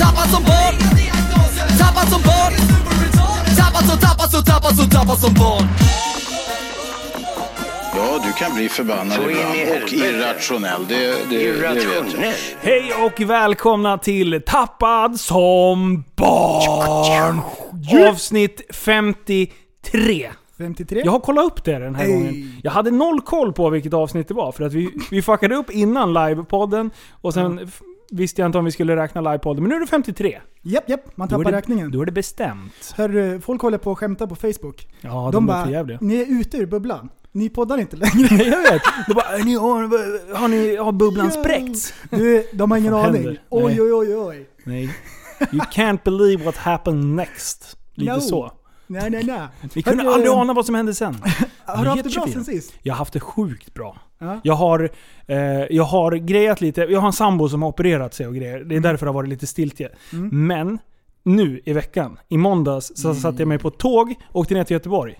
Tappad som barn Tappad som barn Tappad som, tappad som, tappad som, tappad som barn Ja, du kan bli förbannad ibland och irrationell. Det, det, det vet jag. Irrationell. Hej och välkomna till Tappad som barn! Avsnitt 53. 53? Jag har kollat upp det den här Hey. gången. Jag hade noll koll på vilket avsnitt det var för att vi, vi fuckade upp innan livepodden och sen visste jag inte om vi skulle räkna livepodden. Men nu är det 53. Japp, japp. Man Då tappar det, räkningen. då är det bestämt. Hörru, folk håller på att skämta på Facebook. Ja, de, de bara, ni är ute ur bubblan. Ni poddar inte längre. Jag vet. De bara, "Ni har, har, ni, har bubblan spräckts? Du, de har ingen aning. händer? Oj, Nej. oj, oj, oj. Nej. You can't believe what happened next. Lite No. så. Nej, nej, nej. Ni kunde Hörru, aldrig ana vad som hände sen. Har du haft det bra sen sist? Jag har haft det sjukt bra. Ja. Jag har, eh, jag har grejat lite. Jag har en sambo som har opererat sig och grejer. Det är Mm. därför det har varit lite stiltje. Men nu i veckan, i måndags, så Mm. satte jag mig på ett tåg och åkte ner till Göteborg.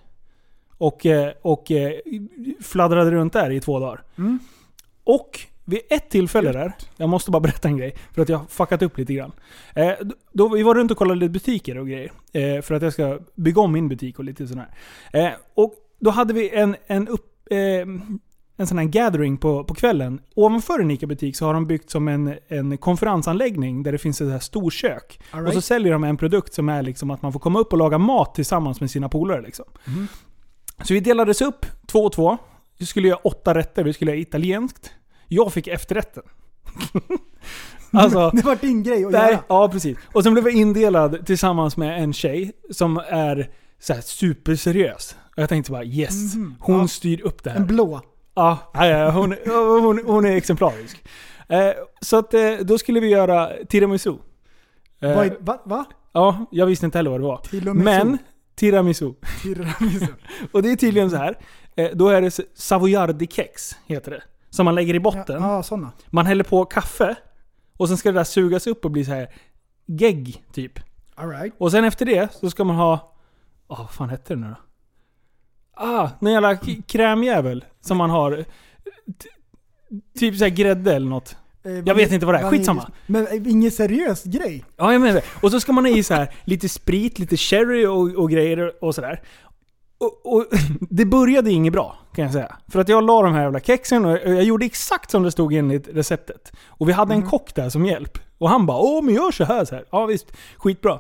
Och, eh, och eh, fladdrade runt där i två dagar. Mm. Och vid ett tillfälle där, jag måste bara berätta en grej, för att jag har fuckat upp lite grann. Eh, då- vi var runt och kollade lite butiker och grejer. Eh, för att jag ska bygga om min butik och lite sådär. Eh, och då hade vi en, en, upp, eh, en sån här gathering på, på kvällen. Ovanför en ICA-butik så har de byggt som en, en konferensanläggning där det finns ett här storkök. All Och så right. säljer de en produkt som är liksom att man får komma upp och laga mat tillsammans med sina polare. Liksom. Mhm. Så vi delades upp, två och två. Vi skulle göra åtta rätter, vi skulle göra italienskt. Jag fick efterrätten. alltså, Det var din grej att Nej, göra. ja precis. Och sen blev jag indelad tillsammans med en tjej som är så superseriös. Och jag tänkte bara yes, Mhm. hon Ja. styr upp det här. En blå. Ja, ja, hon, hon, hon är exemplarisk. Eh, så att eh, då skulle vi göra tiramisu. Eh, Vad är- Va? va? ja, jag visste inte heller vad det var. Tiramisu. Men tiramisu. Tiramisu. Och det är tydligen så här. Eh, då är det savoyardi-kex, heter det. Som man lägger i Ja, botten. ja, sådana. Man häller på kaffe. Och sen ska det där sugas upp och bli så här gegg, typ. All right. Och sen efter det så ska man ha... Åh, vad fan hette det nu då? Ah, en jävla krämjävel som man har. Typ såhär grädde eller något. Eh, Jag vet inte vad det är, skitsamma. Men eh, ingen seriös grej. Ja, jag menar det. Och så ska man ha i så här lite sprit, lite sherry och, och grejer och sådär. Och, och det började inget bra, kan jag säga. För att jag la de här jävla kexen och jag gjorde exakt som det stod enligt receptet. Och vi hade en kock där som hjälp. Och han bara Åh, men gör så här, så här. Ja visst, skitbra.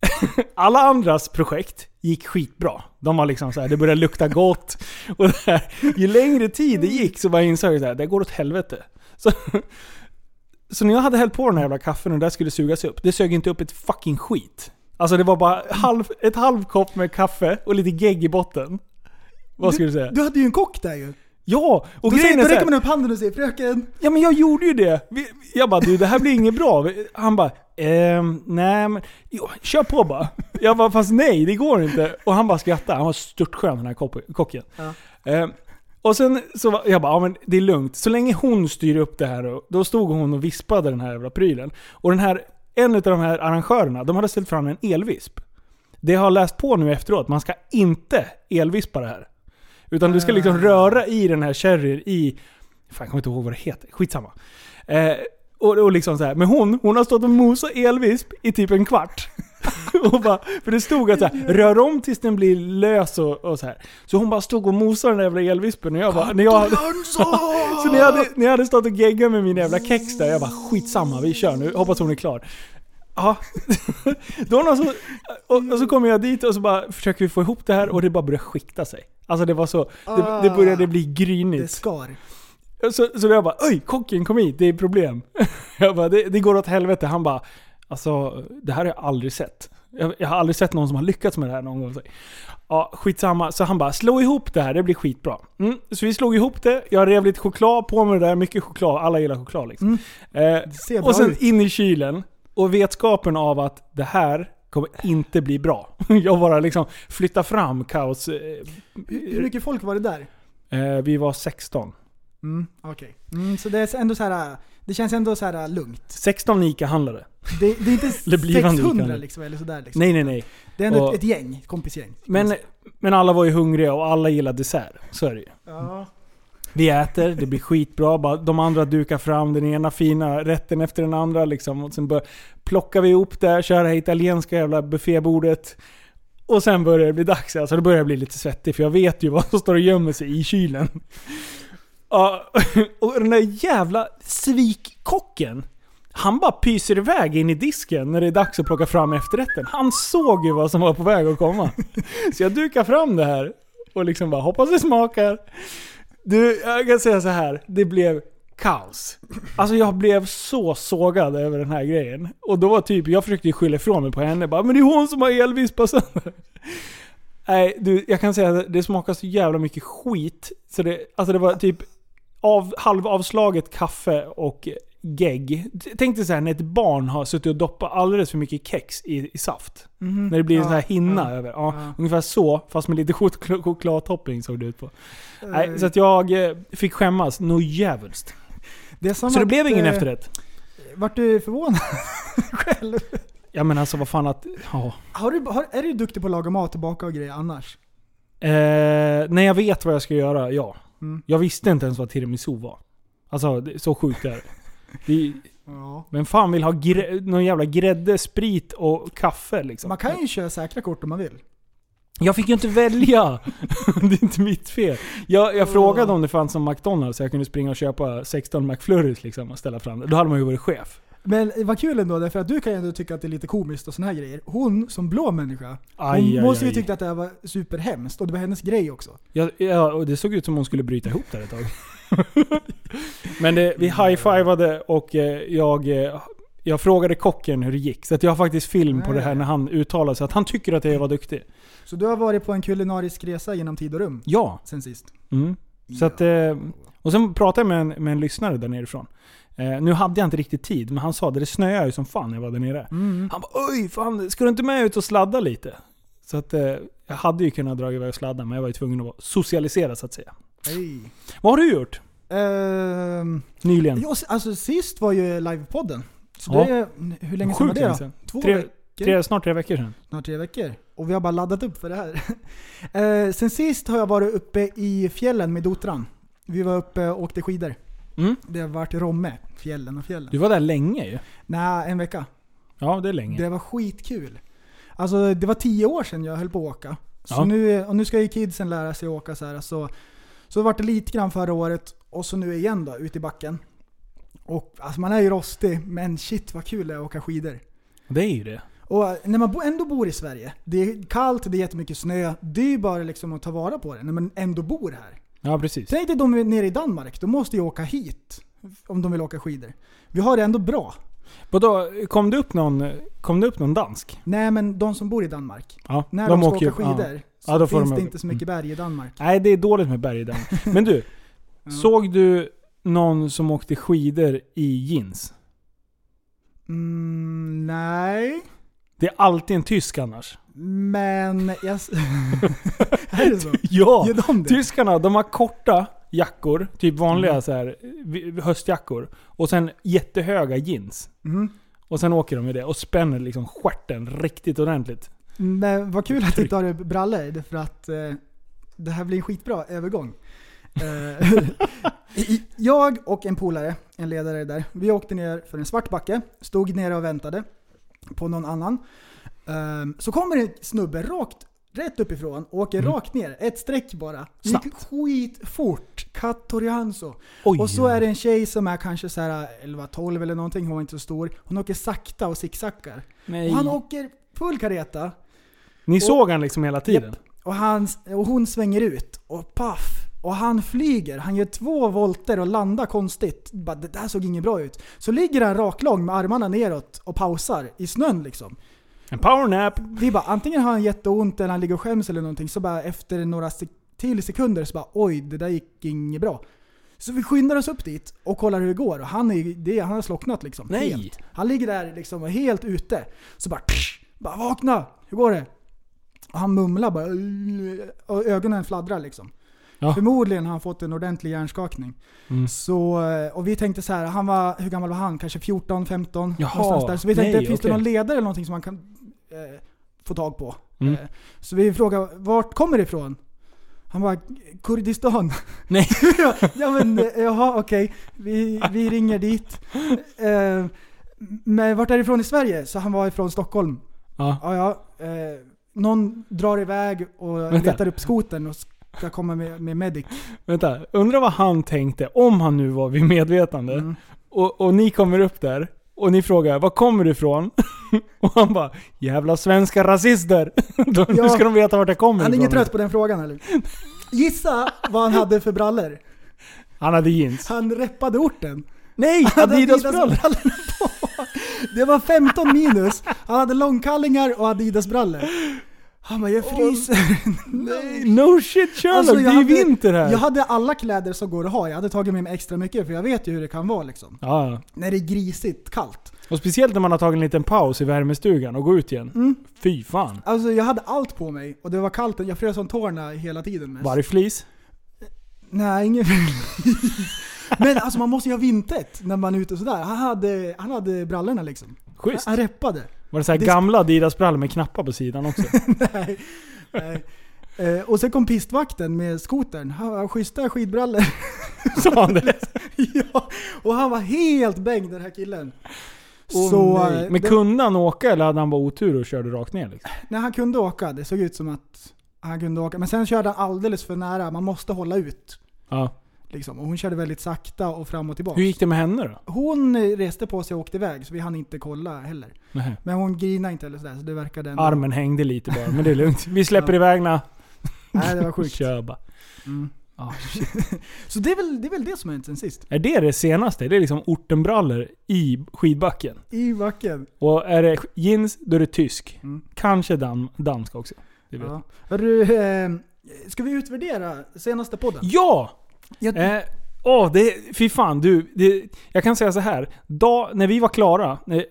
Alla andras projekt gick skitbra. De var liksom så här, det började lukta gott. Och det här, ju längre tid det gick så bara insåg jag här, det går åt helvete. Så, så när jag hade hällt på den här jävla kaffen och det där skulle sugas upp, det sög inte upp ett fucking skit. Alltså det var bara halv, ett halv kopp med kaffe och lite gegg i botten. Vad skulle du säga? Du hade ju en kock där ju. Ja! Och Då, säger, grejen då är så räcker man upp handen och säger 'Fröken' Ja men jag gjorde ju det! Jag bara du det här blir inget bra. Han bara ehm, nej men jo, kör på bara. Jag bara fast nej det går inte. Och han bara skrattade. Han var störtskön den här kocken. Ja. Ehm, och sen så var, jag bara, ja men det är lugnt. Så länge hon styr upp det här, och, då stod hon och vispade den här jävla prylen. Och den här, en av de här arrangörerna, de hade ställt fram en elvisp. Det jag har läst på nu efteråt, man ska inte elvispa det här. Utan du ska liksom röra i den här sherryn i... Fan, jag kommer inte ihåg vad det heter. Skitsamma. Eh, och, och liksom så här. Men hon, hon har stått och mosat elvisp i typ en kvart. och bara, för det stod att så här, rör om tills den blir lös och, och så här. Så hon bara stod och mosade den där jävla elvispen och jag bara... När jag, så när jag, hade, när jag hade stått och geggat med min jävla kex där, jag bara skitsamma, vi kör nu. Hoppas hon är klar. Ja. Då någon så, och, och så kommer jag dit och så bara försöker vi få ihop det här och det bara börjar skikta sig. Alltså det var så, det, det började bli Det grynigt. skar. Så, så jag bara Oj, kocken kom hit, det är problem. Jag bara, det, det går åt helvete. Han bara Alltså, det här har jag aldrig sett. Jag, jag har aldrig sett någon som har lyckats med det här någon gång. Ja, skitsamma. Så han bara, slå ihop det här, det blir skitbra. Mm, så vi slog ihop det, jag rev lite choklad på det där, mycket choklad. Alla gillar choklad liksom. Mm. Eh, och sen ut. in i kylen. Och vetskapen av att det här kommer inte bli bra. Jag bara liksom flyttar fram kaos. eh, Hur, mycket folk var det där? Eh, vi var 16. Mm, okej. Mm, så det är ändå så här. Det känns ändå så här lugnt. 16 ICA-handlare. Det, det är inte Eller blivande 600 liknande. liksom, eller sådär liksom. Nej, nej, nej. Det är ändå Och- ett, ett gäng, kompisgäng. Men, men alla var ju hungriga och alla gillade dessert. Så är det ju. Ja. Vi äter, det blir skitbra. Bara de andra dukar fram den ena fina rätten efter den andra. Liksom. Och sen bör, plockar vi ihop det, kör det här italienska jävla buffébordet. Och sen börjar det bli dags. Alltså då börjar jag bli lite svettig för jag vet ju vad som står och gömmer sig i kylen. Ja, och den där jävla svikkocken. Han bara pyser iväg in i disken när det är dags att plocka fram efterrätten. Han såg ju vad som var på väg att komma. Så jag dukar fram det här och liksom bara hoppas det smakar. Du, jag kan säga så här. Det blev kaos. Alltså jag blev så sågad över den här grejen. Och då var typ, jag försökte ju skylla ifrån mig på henne. Bara, men det är hon som har elvispat sönder. Nej, du, jag kan säga att det smakar så jävla mycket skit. Så det, alltså det var typ av, halvavslaget kaffe och gegg. Tänk dig så här när ett barn har suttit och doppat alldeles för mycket kex i, i saft. När det blir en sån här hinna över. Ja, ja. Ungefär så, fast med lite chokl- chokladtopping såg det ut på. Nej, Eh, så att jag eh, fick skämmas nog djävulskt. det Så det blev ingen eh, efterrätt. Vart du förvånad själv? Ja men alltså vad fan att... Ja. Har du, har, är du duktig på att laga mat och baka och grejer annars? Eh, när jag vet vad jag ska göra, ja. Mm. Jag visste inte ens vad tiramisu var. Alltså, så sjukt är det. Det. Ja. Vem fan vill ha grä, någon jävla grädde, sprit och kaffe liksom? Man kan ju köra säkra kort om man vill. Jag fick ju inte välja! det är inte mitt fel. Jag, jag frågade om det fanns som McDonalds så jag kunde springa och köpa 16 McFlurries liksom och ställa fram det. Då hade man ju varit chef. Men vad kul ändå, därför att du kan ju ändå tycka att det är lite komiskt och såna här grejer. Hon som blå människa, hon Aj, aj, måste ju aj. tycka att det här var superhemskt och det var hennes grej också. Ja, ja, och det såg ut som hon skulle bryta ihop där ett tag. Men det, vi high-fivade och eh, jag, eh, jag frågade kocken hur det gick. Så att jag har faktiskt film på det här när han uttalade sig. Att han tycker att jag var duktig. Så du har varit på en kulinarisk resa genom tid och rum Ja. sen sist? Mm. Så att, eh, och sen pratade jag med en, med en lyssnare där nerifrån. Eh, nu hade jag inte riktigt tid, men han sa det, det snöade ju som fan när jag var där nere. Mm. Han bara oj, fan, ska du inte med ut och sladda lite? Så att eh, jag hade ju kunnat dra iväg och sladda, men jag var ju tvungen att socialisera så att säga. Hej. Vad har du gjort Ehm, nyligen? ja, alltså sist var ju livepodden. Så Ja. det hur länge sedan var det då? Två Tre, veckor? tre, snart tre veckor sedan. Snart tre veckor. Och vi har bara laddat upp för det här. Eh, sen sist har jag varit uppe i fjällen med Dotran. Vi var uppe och åkte skidor. Mm. Det har varit Romme, fjällen och fjällen. Du var där länge ju. Nej, en vecka. Ja, det är länge. Det var skitkul. Alltså det var tio år sedan jag höll på att åka. Så Ja. nu, och nu ska ju kidsen lära sig att åka så här. Så, så vart det lite grann förra året och så nu igen då, ute i backen. Och alltså man är ju rostig, men shit vad kul det är att åka skidor. Det är ju det. Och eh, när man ändå bor i Sverige, det är kallt, det är jättemycket snö. Det är ju bara liksom att ta vara på det när man ändå bor här. Ja, precis. Tänk dig de nere i Danmark, de måste ju åka hit. Om de vill åka skidor. Vi har det ändå bra. Vadå, kom det upp någon, kom det upp någon dansk? Nej men de som bor i Danmark. Ja, När de, ska åka ju- skidor ja. så Ja, då finns de det åka. inte så mycket berg i Danmark. Nej, det är dåligt med berg i den. Men du, såg du någon som åkte skidor i jeans? Mm, nej, Det är alltid en tysk annars. men jag... är det så? Ja! Gör de det? Tyskarna, de har korta jackor, typ vanliga Mm. så här, höstjackor. Och sen jättehöga jeans. Mm. Och sen åker de med det och spänner liksom stjärten riktigt ordentligt. Men vad kul att du tar upp brallor, för att eh, det här blir en skitbra övergång. Eh, jag och en polare, en ledare där, vi åkte ner för en svart backe, stod nere och väntade på någon annan. Ehm, så kommer en snubbe rakt, rätt uppifrån, åker Mm. rakt ner, ett streck bara. Gick Snabbt. skitfort, Kattorianzo. Oj. Och så är det en tjej som är kanske så här 11-12 eller någonting, hon var inte så stor. Hon åker sakta och zigzaggar. Och han åker full kareta. Ni såg han liksom hela tiden? Och, han, och hon svänger ut och paff. Och han flyger, han gör två volter och landar konstigt. Bara, det där såg inget bra ut. Så ligger han raklång med armarna neråt och pausar i snön liksom. En powernap. Vi bara, antingen har han jätteont eller han ligger och skäms eller någonting. Så bara efter några sek- till sekunder så bara oj, det där gick inget bra. Så vi skyndar oss upp dit och kollar hur det går. Och han, är, det, han har slocknat liksom. Nej. Helt. Han ligger där liksom helt ute. Så bara, bara vakna! Hur går det? Och han mumlar bara och ögonen fladdrar liksom. Ja. Förmodligen har han fått en ordentlig hjärnskakning. Mm. Så, eh, och vi tänkte så här, han var, hur gammal var han? Kanske 14, 15? Jaha, där. Så vi tänkte, nej, finns okej. det någon ledare eller någonting som man kan eh, få tag på? Mm. Eh, så vi frågade, vart kommer det ifrån? Han bara, Kurdistan. Nej. ja men, eh, jaha okej. Vi, vi ringer dit. Eh, men vart är det ifrån i Sverige? Så han var ifrån Stockholm. Ja. Ja, ja. Eh, någon drar iväg och Vänta. letar upp skoten och ska komma med, med medic. Vänta, undrar vad han tänkte om han nu var vid medvetande. Mm. Och, och ni kommer upp där och ni frågar var kommer du ifrån? och han bara jävla svenska rasister. Ja. nu ska de veta vart jag kommer Han är ifrån. ingen trött på den frågan eller? Gissa vad han hade för brallor? Han hade jeans. Han reppade orten. Nej! Han hade Adidas-brallor! Adidas-brallorna på. Det var 15 minus. Han hade långkallingar och Adidas-brallor. Han bara, jag fryser. Nej, no shit Sherlock, Alltså, det är hade- vinter här. Jag hade alla kläder som går att ha. Jag hade tagit med mig extra mycket för jag vet ju hur det kan vara liksom. Ja. När det är grisigt kallt. och speciellt när man har tagit en liten paus i värmestugan och går ut igen. Mm. Fy fan. Alltså jag hade allt på mig och det var kallt. Jag frös om tårna hela tiden. mest. Vargflis. Nej, ingen Men alltså man måste ju ha vintet när man är ute och sådär. Han hade, han hade brallorna liksom. Schysst. Han reppade. Var det så här Det- gamla Adidas-brallor med knappar på sidan också? Nej. Nej. Eh, och sen kom pistvakten med skotern. Han har schyssta skidbrallor. Sa han det? ja, och han var helt bäng den här killen. Åh, så, nej. eh, Men det- kunde han åka eller hade han bara otur och körde rakt ner liksom? Nej, han kunde åka. Det såg ut som att han kunde åka. Men sen körde han alldeles för nära. Man måste hålla ut. Ja. Liksom. Och hon körde väldigt sakta och fram och tillbaka. Hur gick det med henne då? Hon reste på sig och åkte iväg, så vi hann inte kolla heller. Nej. Men hon grinade inte eller sådär, så det verkade ändå... Armen hängde lite bara, men det är lugnt. Vi släpper iväg na. Nej, det var sjukt. Kör bara. Mm. Ah, Så det är, väl, det är väl det som har hänt sen sist. Är det det senaste? Det är liksom ortenbrallor i skidbacken. I backen. Och är det jeans, då är det tysk. Mm. Kanske dan, dansk också. Det vet Ja. Hörru, eh, ska vi utvärdera senaste podden? Ja! Jag, Eh, åh, det, fy fan du. Det, jag kan säga så här. Dag, när vi var klara. eh,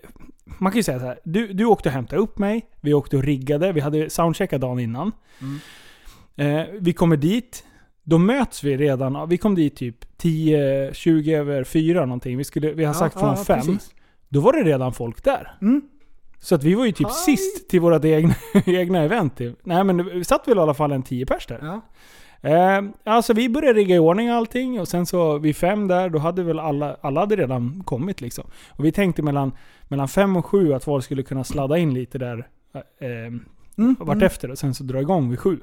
Man kan ju säga så här. Du, du åkte och hämtade upp mig. Vi åkte och riggade. Vi hade soundcheckat dagen innan. Mm. Eh, vi kommer dit. Då möts vi redan. Vi kom dit typ 10-20 över 4 någonting. Vi, skulle, vi har sagt Ja, från ja, 5. precis. Då var det redan folk där. Mm. Så att vi var ju typ Hej. sist till vårt egna, egna event. typ. Nej men vi satt väl i alla fall en 10 pers där. Eh, alltså vi började rigga i ordning allting och sen så vid fem där, då hade väl alla, alla hade redan kommit liksom. Och vi tänkte mellan, mellan fem och sju att folk skulle kunna sladda in lite där eh, Mm. vartefter och sen så dra igång vid sju.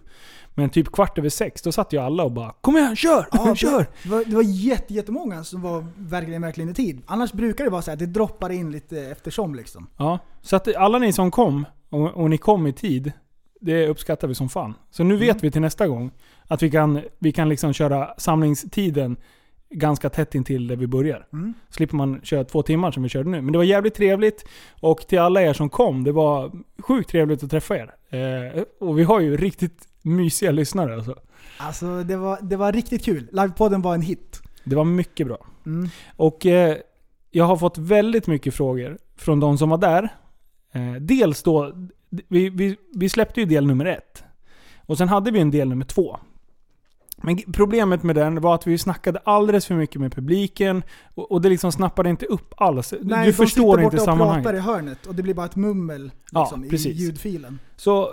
Men typ kvart över sex, då satt ju alla och bara Kom igen, kör! Ja, kör! Det var, det var jätte, jättemånga som var verkligen, verkligen i tid. Annars brukar det vara så att det droppar in lite eftersom liksom. Ja, så att alla ni som kom, och, och ni kom i tid, det uppskattar vi som fan. Så nu vet Mm. vi till nästa gång att vi kan, vi kan liksom köra samlingstiden ganska tätt intill där vi börjar. Mm. Slipper man köra två timmar som vi körde nu. Men det var jävligt trevligt. Och till alla er som kom, det var sjukt trevligt att träffa er. Eh, och vi har ju riktigt mysiga lyssnare alltså. Alltså det var, det var riktigt kul. Livepodden var en hit. Det var mycket bra. Mm. Och eh, jag har fått väldigt mycket frågor från de som var där. Eh, dels då, vi, vi, vi släppte ju del nummer ett. Och sen hade vi en del nummer två. Men problemet med den var att vi snackade alldeles för mycket med publiken och, och det liksom snappade inte upp alls. Nej, du de förstår sitter inte borta och sammanhanget. pratar i hörnet och det blir bara ett mummel Ja, liksom, i precis. ljudfilen. Så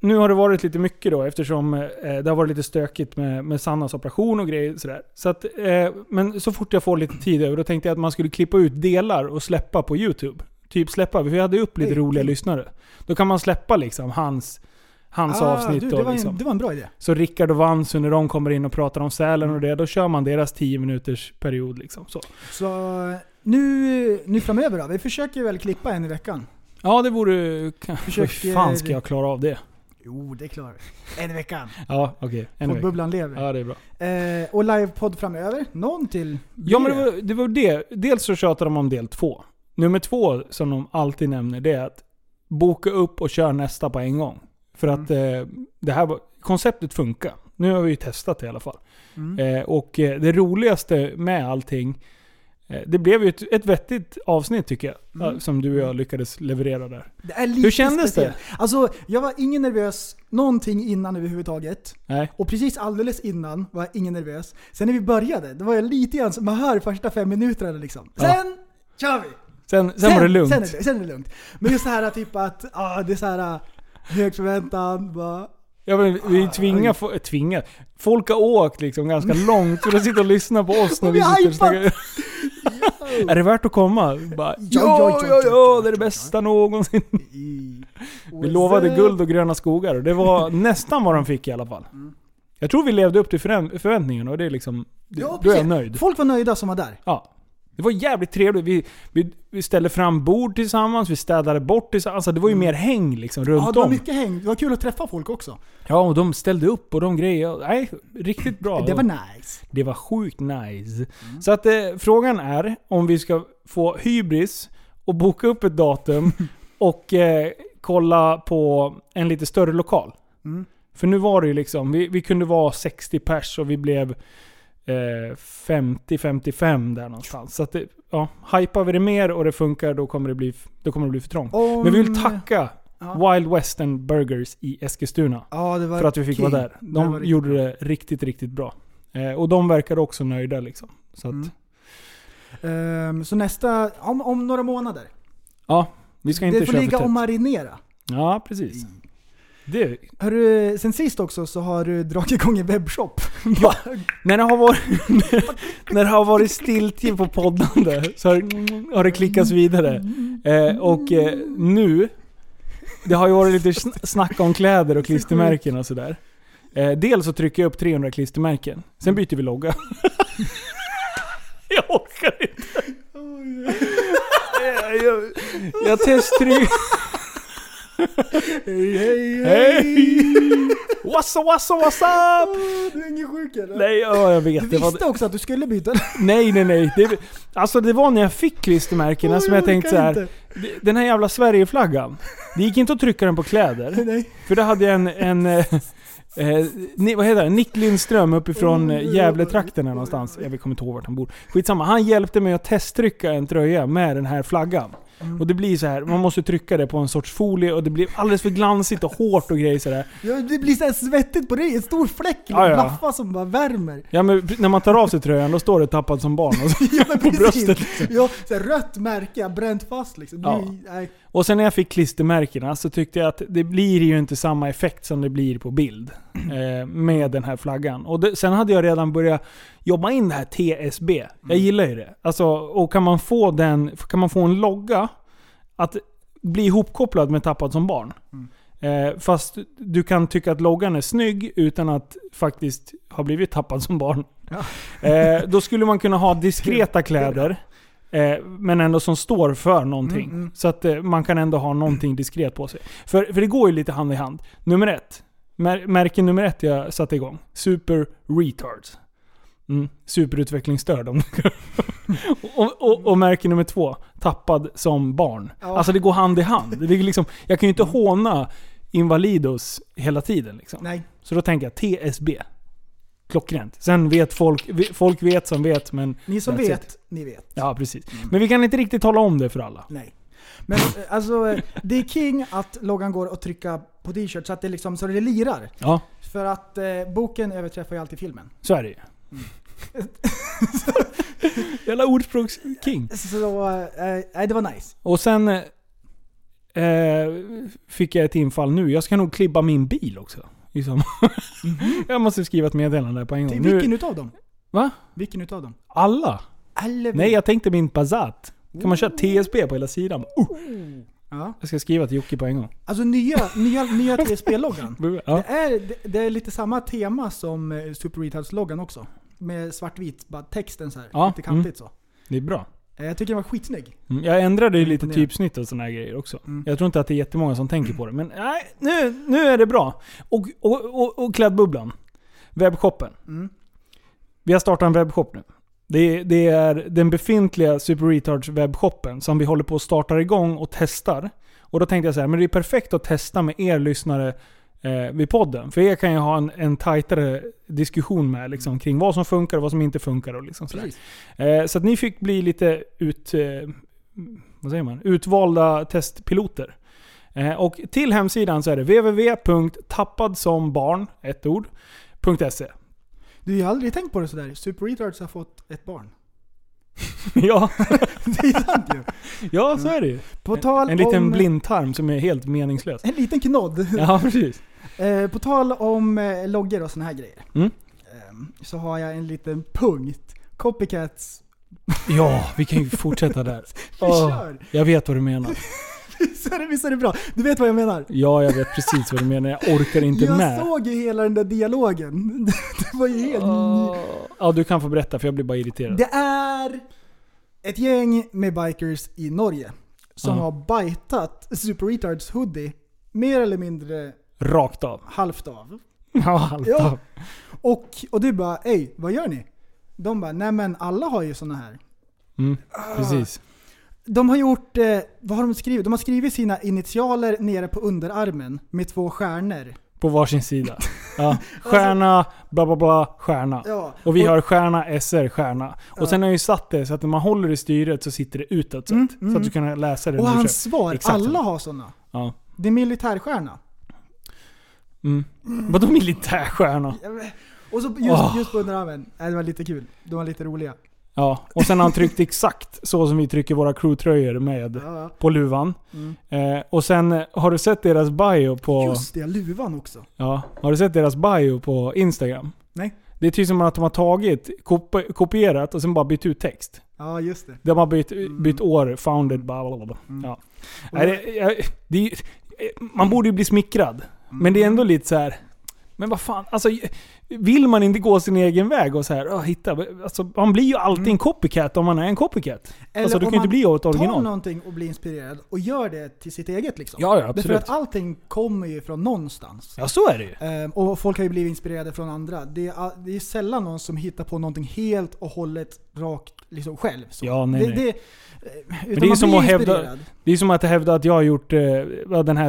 nu har det varit lite mycket då eftersom eh, det har varit lite stökigt med, med Sannas operation och grejer sådär. Så att, eh, men så fort jag får lite tid över då tänkte jag att man skulle klippa ut delar och släppa på YouTube. Typ släppa, vi hade upp lite roliga lyssnare. Då kan man släppa liksom hans, hans avsnitt. Ah, du, då, det, var liksom. en, det var en bra idé. Så Rickard och Vansu när de kommer in och pratar om Sälen och det, då kör man deras 10 minuters period liksom. Så. Så nu, nu framöver då? Vi försöker väl klippa en i veckan? Ja, det vore... Hur Försöker- fan ska jag klara av det? Jo, det klarar vi. En i veckan. Ja, okej. Okay. Poddbubblan lever. Ja, det är bra. Eh, och livepodd framöver. Någon till Ja men det var, det var det. Dels så tjatar de om del två. Nummer två som de alltid nämner det är att boka upp och köra nästa på en gång. För att eh, det här konceptet funkar. Nu har vi ju testat det i alla fall. Mm. Eh, och eh, det roligaste med allting, eh, det blev ju ett, ett vettigt avsnitt tycker jag. Mm. eh, Som du och jag lyckades leverera där. Det Hur kändes speciellt. Alltså, jag var ingen nervös någonting innan överhuvudtaget. Nej. Och precis alldeles innan var jag ingen nervös. Sen när vi började, då var jag lite grann man hör första fem minuterna liksom. Sen Ja. kör vi! Sen, sen, var det lugnt. Sen är det, sen är det lugnt. Men just det här typ att, ah, det är så här ah, hög förväntan, bara, Ja, men vi tvingar, fo- äh, tvingar. Folk har åkt liksom ganska långt för att sitta och lyssna på oss när vi sitter och snackar. Är det värt att komma? Bara, Ja, ja, ja, ja, det är det bästa någonsin. Vi lovade guld och gröna skogar och det var nästan vad de fick i alla fall. Jag tror vi levde upp till förvä- förväntningarna och det är liksom... Ja, då är jag nöjd. Folk var nöjda som var där. Ja. Det var jävligt trevligt. Vi, vi, vi ställde fram bord tillsammans, vi städade bort tillsammans. Alltså det var ju mer häng liksom runt Ja, det var om. mycket häng. Det var kul att träffa folk också. Ja, och de ställde upp och de grejer. Nej, riktigt bra. Det var nice. Det var sjukt nice. Så att eh, frågan är om vi ska få hybris och boka upp ett datum och eh, kolla på en lite större lokal. Mm. För nu var det ju liksom, vi, vi kunde vara 60 pers och vi blev 50-55 där någonstans. Så att det, ja, hypar vi det mer och det funkar då kommer det bli, då kommer det bli för trångt. Om- Men vi vill tacka Ja. Wild Western Burgers i Eskilstuna. Ja, det För att vi fick king. vara där. Det De riktigt gjorde bra. det riktigt, riktigt bra. Eh, och de verkar också nöjda liksom. Så att, Mm. Ehm, så nästa, om, om några månader. ja. Vi ska inte det får köra ligga för och marinera. Ja, precis. Det, Hörru, sen sist också så har du dragit igång en webbshop. Ja. när, det har varit, när det har varit stiltje på poddande så har, har det klickats vidare. Eh, och eh, nu, det har ju varit lite sn- snack om kläder och klistermärken och sådär. Eh, dels så trycker jag upp 300 klistermärken. Sen byter vi logga. jag orkar inte. jag, jag, jag testtrycker... Hej, hej, Hej! What's up, what's up, what's up? Du är ingen sjuk eller? Nej, ja, jag vet. Du Det var, visste också att du skulle byta. nej, nej, nej. Det, alltså det var när jag fick klistermärkena som jag tänkte så här. inte. "Det- Den här jävla Sverigeflaggan. Det gick inte att trycka den på kläder. Nej. För då hade jag en, en eh, eh, ni, vad heter det? Nick Lindström uppifrån eh, Gävletrakten någonstans. Jag kommer inte ihåg vart han bor. Skitsamma. Han hjälpte mig att testtrycka en tröja med den här flaggan. Mm. Och det blir så här, man måste trycka det på en sorts folie och det blir alldeles för glansigt och hårt och grejer sådär. Ja, det blir så här svettigt på dig. En stor fläck, Ja, ja. blaffa som bara värmer. Ja men när man tar av sig tröjan då står det 'tappad som barn' och, så, Ja, på bröstet. Liksom. Ja, så här rött märke, bränt fast liksom. Det Ja. nej. Och sen när jag fick klistermärkena så tyckte jag att det blir ju inte samma effekt som det blir på bild. Eh, med den här flaggan. Och det, sen hade jag redan börjat jobba in det här TSB. Jag gillar ju det. Alltså, och kan man få den, kan man få en logga att bli ihopkopplad med Tappad som barn. Eh, fast du kan tycka att loggan är snygg utan att faktiskt ha blivit tappad som barn. Eh, då skulle man kunna ha diskreta kläder. Eh, men ändå som står för någonting. Mm, mm. Så att eh, man kan ändå ha någonting diskret på sig. För, för det går ju lite hand i hand. Nummer ett. Mär, märke nummer ett jag satte igång. Super Retards. Mm, superutvecklingsstörd om och, och, och märke nummer två. Tappad som barn. Ja. Alltså det går hand i hand. Det är liksom, jag kan ju inte håna Invalidos hela tiden. Liksom. nej. Så då tänker jag TSB. Klockrent. Sen vet folk, folk vet som vet men... Ni som vet, it. ni vet. Ja, precis. Men vi kan inte riktigt tala om det för alla. Nej. Men eh, alltså, eh, det är king att loggan går att trycka på t-shirt så att det liksom, så det lirar. Ja, För att eh, boken överträffar ju alltid filmen. så är det ju. Jävla ordspråksking. Så, eh, nej det var nice. Och sen eh, fick jag ett infall nu. Jag ska nog klibba min bil också. I sommar. jag måste skriva ett meddelande på en gång. Vilken Nu, utav dem? va? Vilken utav dem? Alla? Eller Nej, jag tänkte min Passat. Kan man köra TSB på hela sidan? Uh, Ja. jag ska skriva till Jocke på en gång. Alltså nya, nya, nya TSB-loggan. Ja. Det, är, det, det är lite samma tema som eh, Super Retards-loggan också. Med svartvit, bara texten så här. Ja, Lite kantigt så. Det är bra. Eh, Jag tycker den var skitsnygg. Mm, Jag ändrade ju lite Imponerande. typsnitt och här grejer också. Mm. Jag tror inte att det är jättemånga som tänker på det. Men nej, nu, nu är det bra. Och, och, och, och klädbubblan. Webbshoppen. Mm. Vi har startat en webbshop nu. Det, det är den befintliga Super Retards webbshoppen som vi håller på att starta igång och testar. Och då tänkte jag så här, men det är perfekt att testa med er lyssnare eh, vid podden. För er kan ju ha en, en tajtare diskussion med liksom, kring vad som funkar och vad som inte funkar. Och liksom sådär. Eh, så att ni fick bli lite ut, eh, vad säger man? utvalda testpiloter. Eh, och till hemsidan så är det www.tappadsombarn, ett ord, .se. Du har ju aldrig tänkt på det sådär. Super Retards har fått ett barn. ja, Det är sant ju. ja, så är det ju. På tal En liten om... blindtarm som är helt meningslös. En liten knodd. Ja, precis. Eh, på tal om eh, loggor och såna här grejer. Mm. ehm, så har jag en liten punkt. Copycats. Ja, vi kan ju fortsätta där. Vi Åh, kör! jag vet vad du menar. Visst är, det, visst är det bra? Du vet vad jag menar? Ja, jag vet precis vad du menar. Jag orkar inte jag med. såg ju hela den där dialogen. Det var ju helt... Ja, du kan få berätta för jag blir bara irriterad. Det är ett gäng med bikers i Norge som Ja. har bitat Super Retards hoodie mer eller mindre Rakt av. halvt av. Ja, halvt Ja. av. Och, och du bara ej, vad gör ni? De bara, nej men alla har ju såna här. Mm, precis. De har gjort, eh, vad har de skrivit? De har skrivit sina initialer nere på underarmen med två stjärnor. På varsin sida. Ja. Stjärna, bla bla bla, stjärna. Ja. Och vi har stjärna, SR, stjärna. Och sen har jag ju satt det så att när man håller i styret så sitter det utåt sett. Mm, Så mm. att du kan läsa det Och hans svar, Exakt alla så. har såna. Ja. Det är militärstjärna. Mm. Vadå militärstjärna? Och så just, Åh. just på underarmen. Det var lite kul. De var lite roliga. Ja, och sen har han tryckt exakt så som vi trycker våra crewtröjor med Ja. på luvan. Mm. Eh, och sen eh, har du sett deras bio på... Just det, luvan också. Ja, har du sett deras bio på Instagram? Nej. Det är typ som att de har tagit, kop- kopierat och sen bara bytt ut text. Ja, just det. De har bytt, bytt år, founded, bla bla bla. Mm. Ja. Nej, det, det, man borde ju bli smickrad. Men det är ändå lite så här. Men vad fan, alltså vill man inte gå sin egen väg och så här, hitta, alltså, man blir ju alltid en copycat om man är en copycat. alltså du om kan inte bli ett tar original. någonting och blir inspirerad och gör det till sitt eget liksom. Ja, ja Därför absolut. att allting kommer ju från någonstans. Ja så är det ju. Ehm, och folk har ju blivit inspirerade från andra. Det är, det är sällan någon som hittar på någonting helt och hållet rakt liksom själv. Så. Ja, nej, det, nej. Det, utan det är som att hävda- inspirerad. Det är som att hävda att jag har gjort eh, den här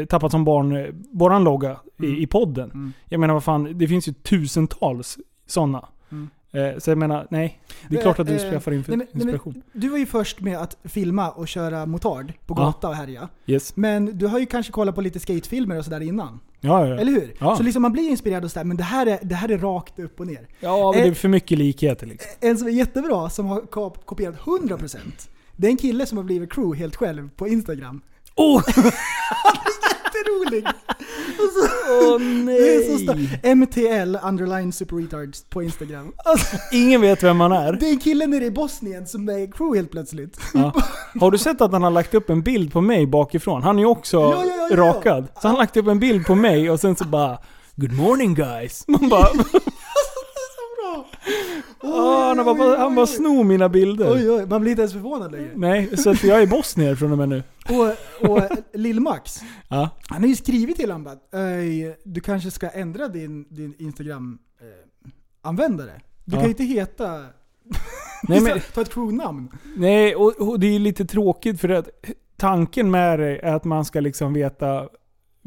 eh, Tappat som barn, eh, våran logga Mm. i, i podden. Mm. Jag menar vad fan, det finns ju tusentals sådana. Mm. Eh, så jag menar, nej. Det är Eh, klart att du eh, skaffar in nej, men- inspiration. Du var ju först med att filma och köra motard på Ja. gata och härja. Yes. Men du har ju kanske kollat på lite skatefilmer och sådär innan. Ja, ja. Eller hur? Ja. Så liksom man blir inspirerad och sådär, men det här är, det här är rakt upp och ner. ja men det är för mycket likheter liksom. En som är jättebra, som har kop- kopierat 100%. Det är en kille som har blivit crew helt själv på Instagram. Oh! Jätterolig! Åh Det är så stört. MTL underline super retards på Instagram. Alltså, Ingen vet vem man är. det är en kille nere i Bosnien som är crew helt plötsligt. Ja. Har du sett att han har lagt upp en bild på mig bakifrån? Han är ju också Ja, ja, ja, ja. rakad. Så han har lagt upp en bild på mig och sen så bara Good morning guys. Man bara... Han, bara han bara snor mina bilder. Oj, oj, man blir inte ens förvånad längre. Nej, så att jag är bosnier från och med nu. Och, och Lill-Max, Ja. han har ju skrivit till honom bara "Öj, du kanske ska ändra din, din Instagram-användare. du Ja. kan ju inte heta... Nej, men, Ta ett crew-namn. nej och, och det är lite tråkigt för att tanken med det är att man ska liksom veta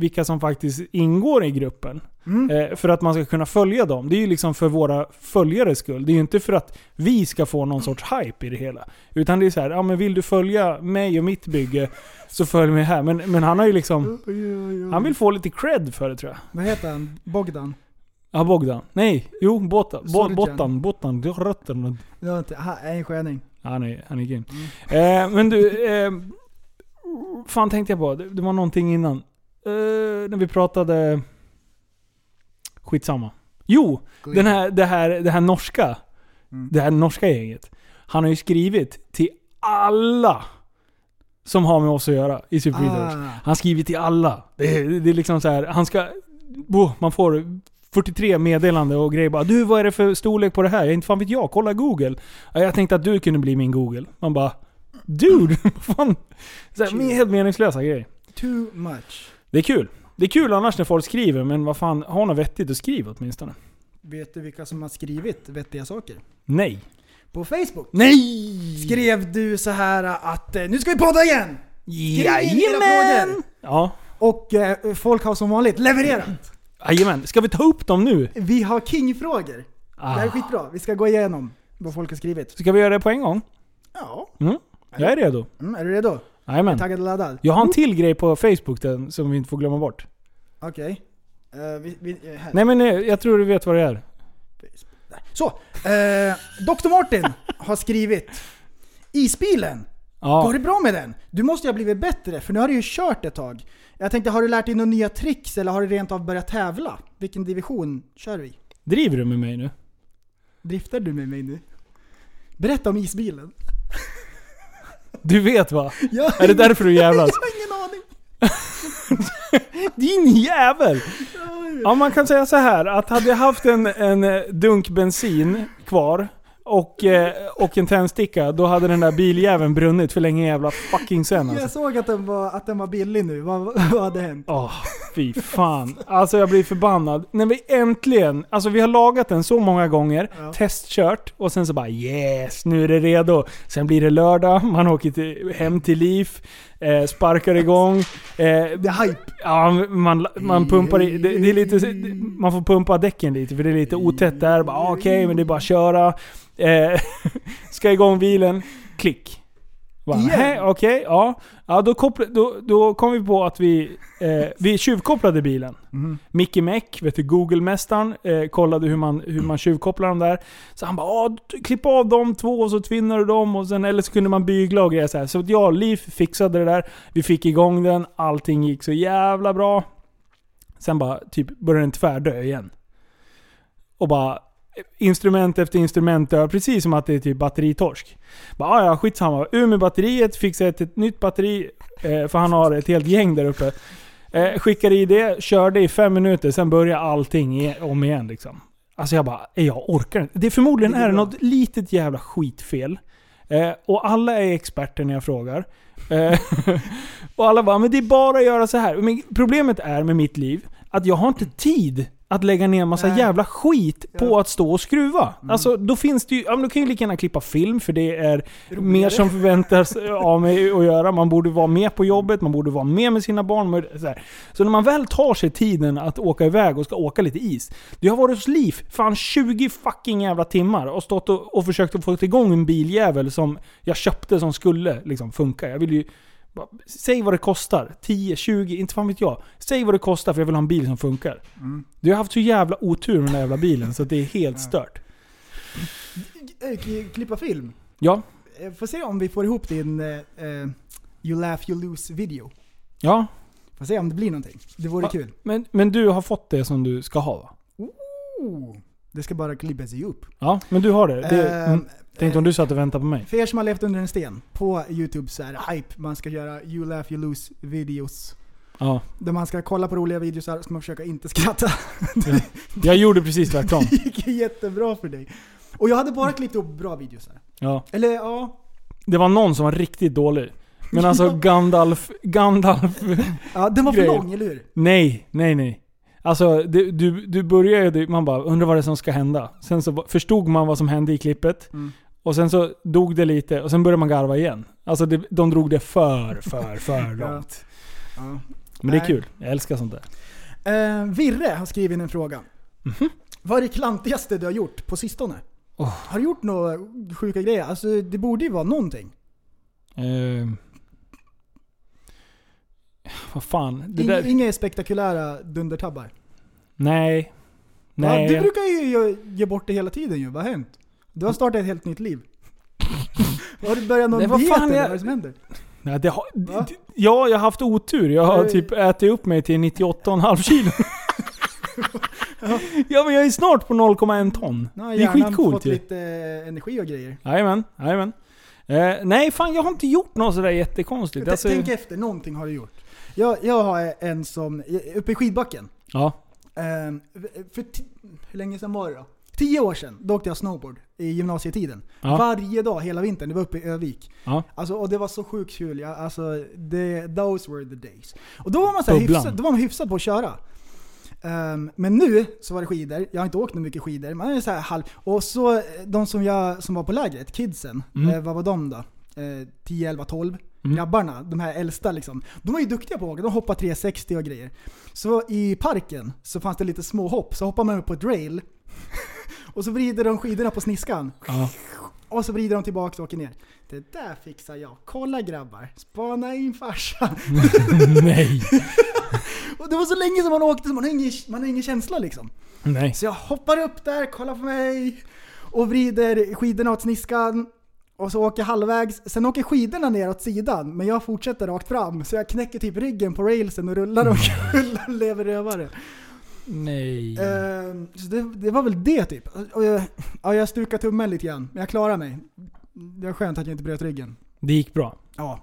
vilka som faktiskt ingår i gruppen. Mm. Eh, för att man ska kunna följa dem. Det är ju liksom för våra följares skull. Det är ju inte för att vi ska få någon sorts hype i det hela. Utan det är så här, ja men vill du följa mig och mitt bygge så följ mig här. Men, men han har ju liksom, han vill få lite cred för det tror jag. Vad heter han? Bogdan? Ja, Bogdan. Nej, jo, Botan. Bo. Botan. Botan. Inte, han är en sköning. Han är, han är grym. Eh, men du, eh, fan tänkte jag på? Det, det var någonting innan. Eh, när vi pratade... Skitsamma. Jo, den här, det, här, det här norska. Mm. Det här norska gänget. Han har ju skrivit till alla som har med oss att göra i Super. Ah. Han skriver till alla. Det är, det är liksom så här, han ska... Oh, man får 43 meddelande och grejer bara Du vad är det för storlek på det här? Inte fan vet jag, kolla google. Ja, Jag tänkte att du kunde bli min google. Man bara Dude! fan? Så här, helt meningslösa grejer. Too much. Det är kul. Det är kul annars när folk skriver, men vad fan, ha något vettigt att skriva åtminstone. Vet du vilka som har skrivit vettiga saker? Nej. På Facebook Nej! skrev du så här att eh, nu ska vi podda igen! Frågor! Ja. Och eh, folk har som vanligt levererat. Jajamän, ska vi ta upp dem nu? Vi har King-frågor. Det här är Ah. skitbra. Vi ska gå igenom vad folk har skrivit. Ska vi göra det på en gång? Ja. Mm. Jag är redo. Mm, är du redo? Jajamän. Taggad och laddad? Jag har en till grej på Facebook den, som vi inte får glömma bort. Okej. Eh, vi, vi, eh, här. Nej men eh, jag tror du vet vad det är. Så. Eh, Dr. Martin har skrivit Isbilen. Ja. Går det bra med den? Du måste ju ha blivit bättre, för nu har du ju kört ett tag. Jag tänkte, har du lärt dig några nya tricks eller har du rent av börjat tävla? Vilken division kör du i? Driver du med mig nu? Driftar du med mig nu? Berätta om isbilen. Du vet va? Jag, Är det därför du jävlas? jag har ingen aning. Din jävel! Ja man kan säga så här att hade jag haft en, en dunk bensin kvar och, eh, och en tändsticka, då hade den där biljäveln brunnit för länge jävla fucking sen alltså. Jag såg att den var, att den var billig nu. Vad, vad hade hänt? Åh, fy fan. Alltså jag blir förbannad. När vi äntligen, alltså vi har lagat den så många gånger, Ja. testkört och sen så bara yes, nu är det redo. Sen blir det lördag, man åker till, hem till Liv, eh, sparkar igång. Eh, hype. Ja, man, man pumpar i, det, det är lite, man får pumpa däcken lite för det är lite otätt där. Ah, Okej, men det är bara att köra. Eh, ska igång bilen. Klick. Bara, Igen? "Hä, Okej, ja. ja då, koppla, då, då kom vi på att vi, eh, vi tjuvkopplade bilen. Micke Meck, vet du, Google-mästaren, eh, kollade hur man, hur man tjuvkopplar dem där. Så han bara klipp av de två och så tvinnar du dem och sen, eller så kunde man bygla och grejer så här. Så jag Liv fixade det där. Vi fick igång den, allting gick så jävla bra. Sen bara typ började den tvärdö igen. Och bara instrument efter instrument dör, precis som att det är typ batteritorsk. Bara, "Ah, ja, skitsamma. Ur med batteriet, fixa ett, ett nytt batteri, eh, för han har ett helt gäng där uppe. Eh, skickade i det, körde i fem minuter, sen började allting i, om igen liksom. Alltså jag bara, "Eh, jag orkar inte. Det är förmodligen Det är bra. något litet jävla skitfel. Eh, och alla är experter när jag frågar. Eh, och alla bara, men det är bara att göra så här. Men problemet är med mitt liv, att jag har inte tid att lägga ner massa Nej. jävla skit på Ja. att stå och skruva. Alltså då finns det ju, ja men då kan ju lika gärna klippa film för det är mer som förväntas av mig att göra. Man borde vara med på jobbet, man borde vara med med sina barn. Så, så när man väl tar sig tiden att åka iväg och ska åka lite is. Jag har varit hos Liv fan 20 fucking jävla timmar och stått och, och försökt att få igång en biljävel som jag köpte som skulle liksom funka. Jag vill ju... Säg vad det kostar. 10, 20, inte fan vet jag. Säg vad det kostar för jag vill ha en bil som funkar. Du har haft så jävla otur med den där jävla bilen så det är helt stört. Eh, k- Klippa film. Ja, Eh, Får se om vi får ihop din eh, eh, You laugh you lose video. ja. Får se om det blir någonting. Det vore Ja. kul. Men, men du har fått det som du ska ha va? Oh, det ska bara klippas ihop. Ja, men du har det. det Ehm, mm. Tänkte om du satt och väntade på mig. För er som har levt under en sten, på YouTube så är det hype. Man ska göra You laugh you lose videos. Ja. Där man ska kolla på roliga videos och ska man försöka inte skratta. Jag gjorde precis tvärtom. Det gick jättebra för dig. Och jag hade bara klippt ihop bra videos här. Ja. Eller ja, Det var någon som var riktigt dålig. Men alltså Gandalf... Gandalf... ja den var för Grejer. lång, eller hur? Nej, nej, nej. Alltså, du, du, du började man bara undrar vad det är som ska hända. Sen så förstod man vad som hände i klippet. Mm. Och sen så dog det lite och sen började man garva igen. Alltså det, de drog det för, för, för långt. Ja. Men det är kul. Jag älskar sånt där. Eh, Virre har skrivit in en fråga. Vad är det klantigaste du har gjort på sistone? Oh. Har du gjort några sjuka grejer? Alltså det borde ju vara någonting. Eh, vad fan. Det Inga, där, inga spektakulära dundertabbar. nej. Nej. Du brukar ju ge, bort det hela tiden ju. Vad har hänt? Du har startat ett helt nytt liv. har du börjat någon diet eller jag- vad är det som händer? Nej, det har, Va? ja, jag har haft otur. Jag har typ ätit upp mig till 98,5 kilo. ja men jag är snart på 0,1 ton. Har Det är skitcoolt fått ju. lite eh, energi och grejer. Jajamän, jajamän. Eh, nej fan jag har inte gjort något sådär jättekonstigt. Alltså, Tänk efter, någonting har du gjort. Jag, jag har en som, uppe i skidbacken. ja. Ehm, för hur länge sedan var det då? Tio år sedan, då åkte jag snowboard i gymnasietiden. Ja. Varje dag hela vintern, det var uppe i Övik. Ja. Alltså, och det var så sjukt kul. Jag, alltså, det, those were the days. Och då var man, så hyfsad, då var man hyfsad på att köra. Ehm, men nu så var det skidor. Jag har inte åkt mycket skidor. Man är så halv. Och så de som, jag, som var på lägret, kidsen, Mm. eh, vad var de då? Eh, 10, 11, 12. Grabbarna, de här äldsta liksom. De var ju duktiga på att åka, de hoppade 360 och grejer. Så i parken så fanns det lite små hopp, så hoppar man upp på ett rail och så vrider de skidorna på sniskan. Ja. Och så vrider de tillbaka och åker ner. Det där fixar jag. Kolla grabbar, spana in farsan. Nej. Och det var så länge som man åkte så man har ingen, man har ingen känsla liksom. Nej. Så jag hoppar upp där, kollar på mig och vrider skidorna åt sniskan. Och så åker jag halvvägs, sen åker skidorna ner åt sidan, men jag fortsätter rakt fram. Så jag knäcker typ ryggen på railsen och rullar och rullar och lever rövare. Nej. Ehm, så det, det var väl det typ. Och jag, ja, jag stukade tummen lite grann, men jag klarar mig. Det var skönt att jag inte bröt ryggen. Det gick bra. Ja.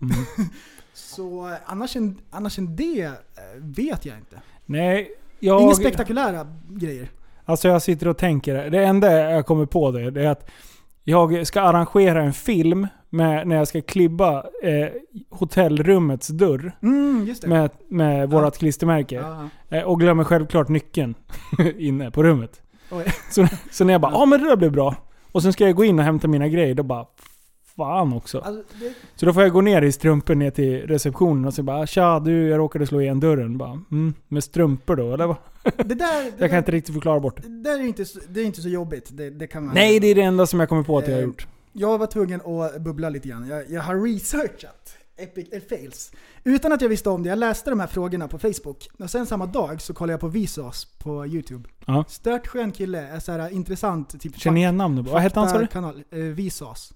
Mm. Så eh, annars än, annars än det eh, vet jag inte. Nej, jag... Inga spektakulära grejer. Alltså jag sitter och tänker. Det enda jag kommer på det, det är att jag ska arrangera en film med, när jag ska klibba eh, hotellrummets dörr Mm, med, med vårat klistermärke. Ja. Eh, och glömmer självklart nyckeln inne på rummet. Så, så när jag bara ja men det där blir bra. Och sen ska jag gå in och hämta mina grejer, då bara fan också. Alltså, det, Så då får jag gå ner i strumpor ner till receptionen och så bara Tja du, jag råkade slå igen dörren. Bara, mm, med strumpor då eller? vad? det där, det Jag kan inte riktigt förklara bort det. där är inte, det är inte så jobbigt. Det, det kan man Nej, det är det enda som jag kommer på att jag har Eh, gjort. Jag var tvungen att bubbla lite grann. Jag, jag har researchat Epic eh, fails. Utan att jag visste om det. Jag läste de här frågorna på Facebook. Och sen samma dag så kollade jag på Vsauce på YouTube. Ja. Stört skön kille. Är så här intressant. Typ Känner igen namnet. Vad hette han sa du? Eh, Vsauce.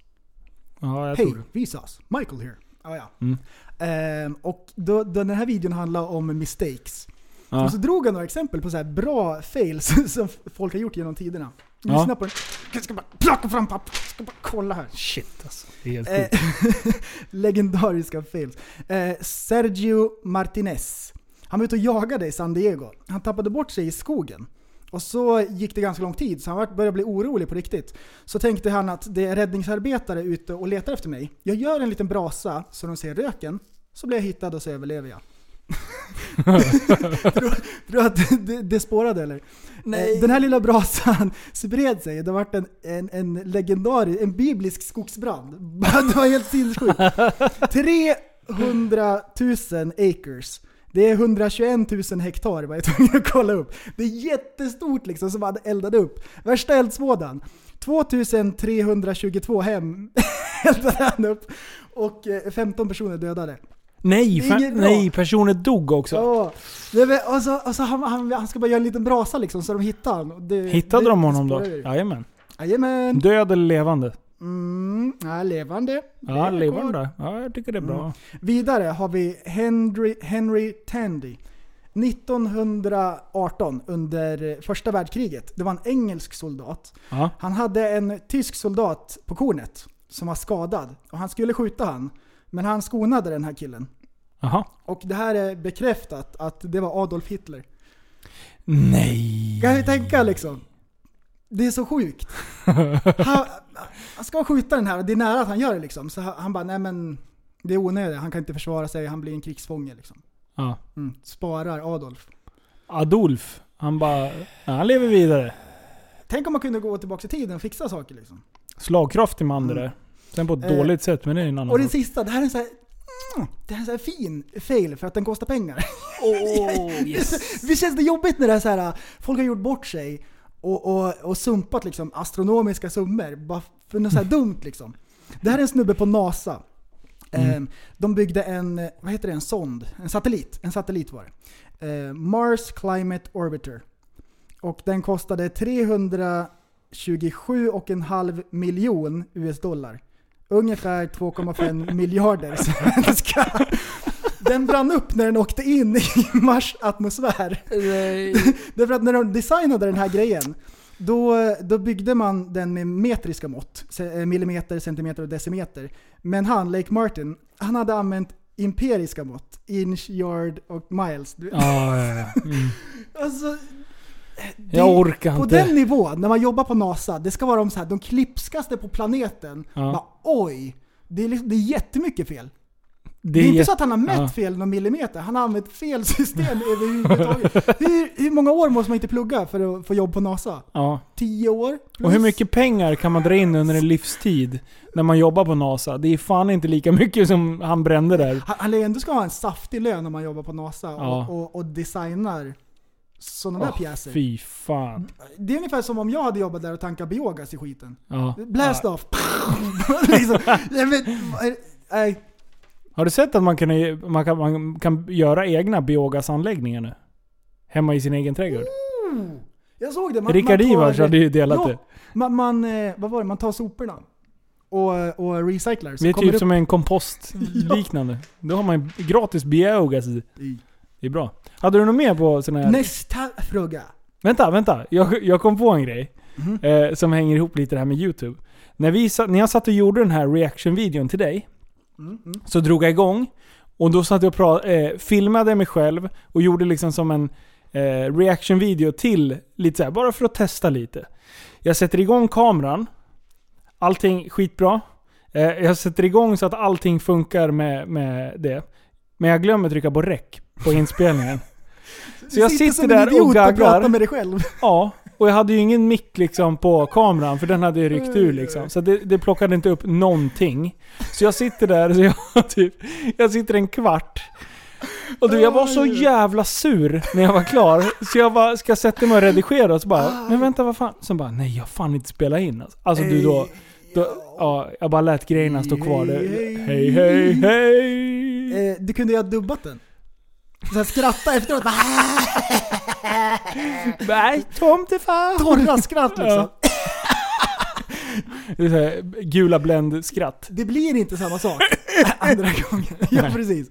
Ja, jag Hej. Vsauce. Michael here. Ah, ja. Mm. Ehm, och då, då den här videon handlar om mistakes. Ja. Och så drog han några exempel på så bra fails som folk har gjort genom tiderna. Ja. Lyssna på den. Jag ska bara plocka fram papper. Jag ska bara kolla här. Shit alltså. Det är helt Eh, legendariska fails. Eh, Sergio Martinez. Han var ute och jagade i San Diego. Han tappade bort sig i skogen. Och så gick det ganska lång tid, så han började bli orolig på riktigt. Så tänkte han att det är räddningsarbetare ute och letar efter mig. Jag gör en liten brasa så de ser röken, så blir jag hittad och så överlever jag. tror, tror du att det, det spårade eller? Nej. Eh, Den här lilla brasan spred sig. Det vart en, en, en legendarisk, en biblisk skogsbrand. Det var helt sinnessjukt. 300 000 acres. Det är 121 000 hektar var jag tvungen att kolla upp. Det är jättestort liksom som hade eldat upp. Värsta eldsvådan. 2322 hem eldade han upp och eh, 15 personer dödade. Nej, nej, personer dog också. Ja. Och så, och så han, han, han ska bara göra en liten brasa liksom så de hittar honom. Hittade det, de honom då? Jajamän. Jajamän. Död eller levande? Mm, ja, levande. Ja, är levande. Ja, jag tycker det är bra. Mm. Vidare har vi Henry, Henry Tandy. 1918 under första världskriget. Det var en engelsk soldat. Ja. Han hade en tysk soldat på kornet som var skadad. Och han skulle skjuta han. Men han skonade den här killen. Jaha. Och det här är bekräftat att det var Adolf Hitler. Nej. Kan du tänka liksom? Det är så sjukt. Han, han ska skjuta den här och det är nära att han gör det liksom. Så han, han bara, nej men det är onödigt. Han kan inte försvara sig, han blir en krigsfånge liksom. Ja. Mm. Sparar Adolf. Adolf. Han bara... Han lever vidare. Tänk om man kunde gå tillbaka i tiden och fixa saker liksom. Slagkraftig man det Mm. där. Sen på ett Eh, dåligt sätt, men det är en annan Och den sak. sista, det här är en så här, mm, det här är en fin fail för att den kostar pengar. Oh, yes. Visst känns det jobbigt när det är så här, folk har gjort bort sig och, och, och sumpat liksom astronomiska summor bara för något så här dumt liksom. Det här är en snubbe på NASA. Mm. Eh, De byggde en, vad heter det, en sond? En satellit. En satellit var det. Eh, Mars Climate Orbiter. Och den kostade 327,5 miljon US-dollar. Ungefär 2,5 miljarder svenska. Den brann upp när den åkte in i Mars atmosfär. Därför att när de designade den här grejen, då, då byggde man den med metriska mått. eh, Millimeter, centimeter och decimeter. Men han, Lake Martin, han hade använt empiriska mått. Inch, yard och miles. Ja, ja, ja. Mm. Alltså, det- Jag orkar på inte. den nivån, när man jobbar på NASA, det ska vara de, så här, de klipskaste på planeten. Ja. Bara, oj! Det är, liksom, det är jättemycket fel. Det är inte så att han har mätt ja. fel någon millimeter, han har använt fel system överhuvudtaget. hur, hur många år måste man inte plugga för att få jobb på NASA? Ja. Tio år? Och hur mycket pengar kan man dra in under en livstid när man jobbar på NASA? Det är fan inte lika mycket som han brände där. Han, han ändå ska ha en saftig lön om man jobbar på NASA Ja. och, och, och designar sådana där Åh, pjäser. Fy fan. Det är ungefär som om jag hade jobbat där och tankat biogas i skiten. Ja. Blast off! liksom, jag vet, nej, Har du sett att man kan, man kan, man kan göra egna biogasanläggningar nu? Hemma i sin egen trädgård. jag såg det. Man, Rickard man tar- Ivars hade ju delat ja, det. Man, man, eh, vad var det? Man tar soporna och, och recyclar. så Det är typ upp- som en kompost liknande. Då har man gratis biogas i. Det är bra. Hade du något mer på sån här... Nästa fråga. Vänta, vänta. Jag, jag kom på en grej. Mhm. Eh, som hänger ihop lite det här med YouTube. När, vi, när jag satt och gjorde den här reaction-videon till dig. Mm, mm. Så drog jag igång. Och då satt jag och eh, filmade mig själv och gjorde liksom som en eh, reaction-video till lite så här, bara för att testa lite. Jag sätter igång kameran. Allting skitbra. Eh, jag sätter igång så att allting funkar med, med det. Men jag glömmer trycka på rec på inspelningen. Så jag Du sitter som där och gaggar. med dig själv. Ja, och jag hade ju ingen mick liksom på kameran för den hade ju ryckt ur liksom. Så det, det plockade inte upp någonting. Så jag sitter där, så jag, typ, jag sitter en kvart. Och du, jag var så jävla sur när jag var klar. Så jag bara ska sätta mig och redigera och så bara, men vänta vad fan. Så bara, nej jag har fan inte spela in alltså. Alltså du då, då ja, jag bara lät grejerna stå kvar. där. Hej hej hej. Eh, du kunde ju ha dubbat den. Så här, skratta efteråt. Bara, Nej, tomtefar. torra skratt liksom. Det är så här, gula bländ-skratt. Det blir inte samma sak andra gången. Ja precis.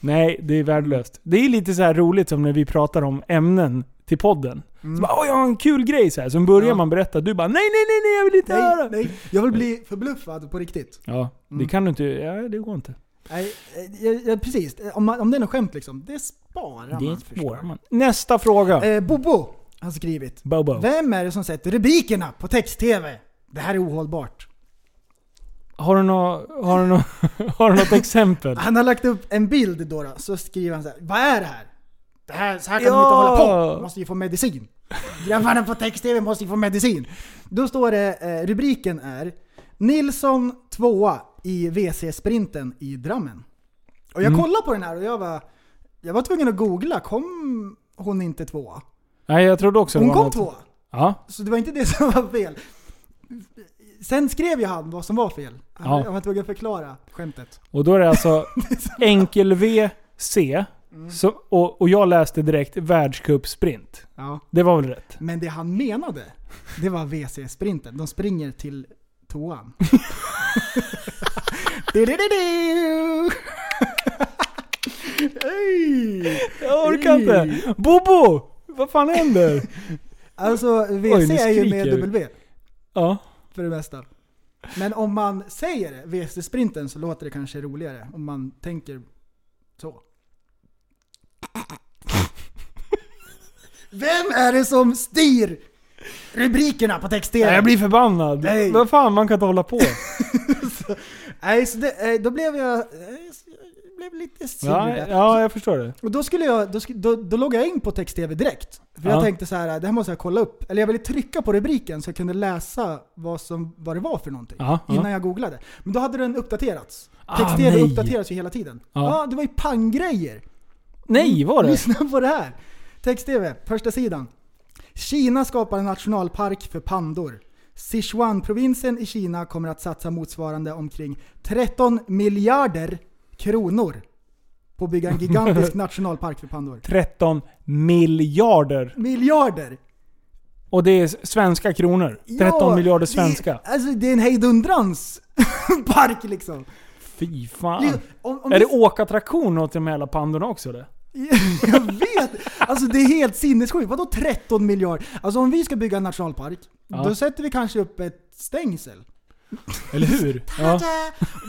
Nej, det är värdelöst. Det är lite så här roligt som när vi pratar om ämnen till podden. Så bara, Åh, jag har en kul grej så här. Så börjar Ja. man berätta, du bara nej, nej, nej, nej, jag vill inte höra. Nej, nej. Jag vill bli förbluffad på riktigt. Ja, det Mm. kan du inte, ja, det går inte. Nej, eh, ja, precis. Om, man, om det är något skämt liksom, det sparar Det man. svårt. du. man. Nästa fråga. Eh, Bobo har skrivit. Bobo. Vem är det som sätter rubrikerna på text-tv? Det här är ohållbart. Har du något, har du något, har du något exempel? Han har lagt upp en bild då, då så skriver han så här. Vad är det här? Det här så här kan Ja. de inte hålla på. Måste ju få medicin. Grabbarna på text-tv måste ju få medicin. Då står det, eh, rubriken är Nilsson tvåa i WC-sprinten i Drammen. Och jag Mm. kollade på den här och jag var, jag var tvungen att googla. Kom hon inte tvåa? Nej, jag trodde också Hon kom något. tvåa. Ja. Så det var inte det som var fel. Sen skrev ju han vad som var fel. Ja. Jag var tvungen att förklara skämtet. Och då är det alltså enkel-VC. Mm. Så, och, och jag läste direkt världscupsprint. Ja. Det var väl rätt? Men det han menade, det var WC-sprinten. De springer till toan. Jag orkar inte! Bobo! Vad fan händer? Alltså WC är ju med. W Ja. för det mesta. Men om man säger det, WC-sprinten, så låter det kanske roligare. Om man tänker så. Vem är det som styr rubrikerna på text-tv? Jag blir förbannad. Nej. Vad fan, man kan inte hålla på. Nej, så det, eh, då blev jag, eh, jag blev lite sur Ja, där. ja, jag förstår det. Och då skulle jag, då, då, då loggade jag in på text-tv direkt. För Ja. jag tänkte så här, det här måste jag kolla upp. Eller jag ville trycka på rubriken så jag kunde läsa vad, som, vad det var för någonting. Ja, ja. Innan jag googlade. Men då hade den uppdaterats. Ah, Text-tv nej. uppdateras ju hela tiden. Ja. Ja. det var ju panggrejer. Nej, var det? Lyssna på det här. Text-tv, första sidan. Kina skapar en nationalpark för pandor. Sichuan-provinsen i Kina kommer att satsa motsvarande omkring 13 miljarder kronor på att bygga en gigantisk nationalpark för pandor. 13 miljarder. Miljarder! Och det är svenska kronor. 13 Ja, miljarder det- svenska. alltså det är en hejdundrans park liksom. Fy fan. Om, om Är vi- det åkattraktion åt de här jävla pandorna också det? Jag vet! Alltså det är helt sinnessjukt. Vadå 13 miljarder? Alltså om vi ska bygga en nationalpark, Ja. då sätter vi kanske upp ett stängsel. Eller hur? Ja.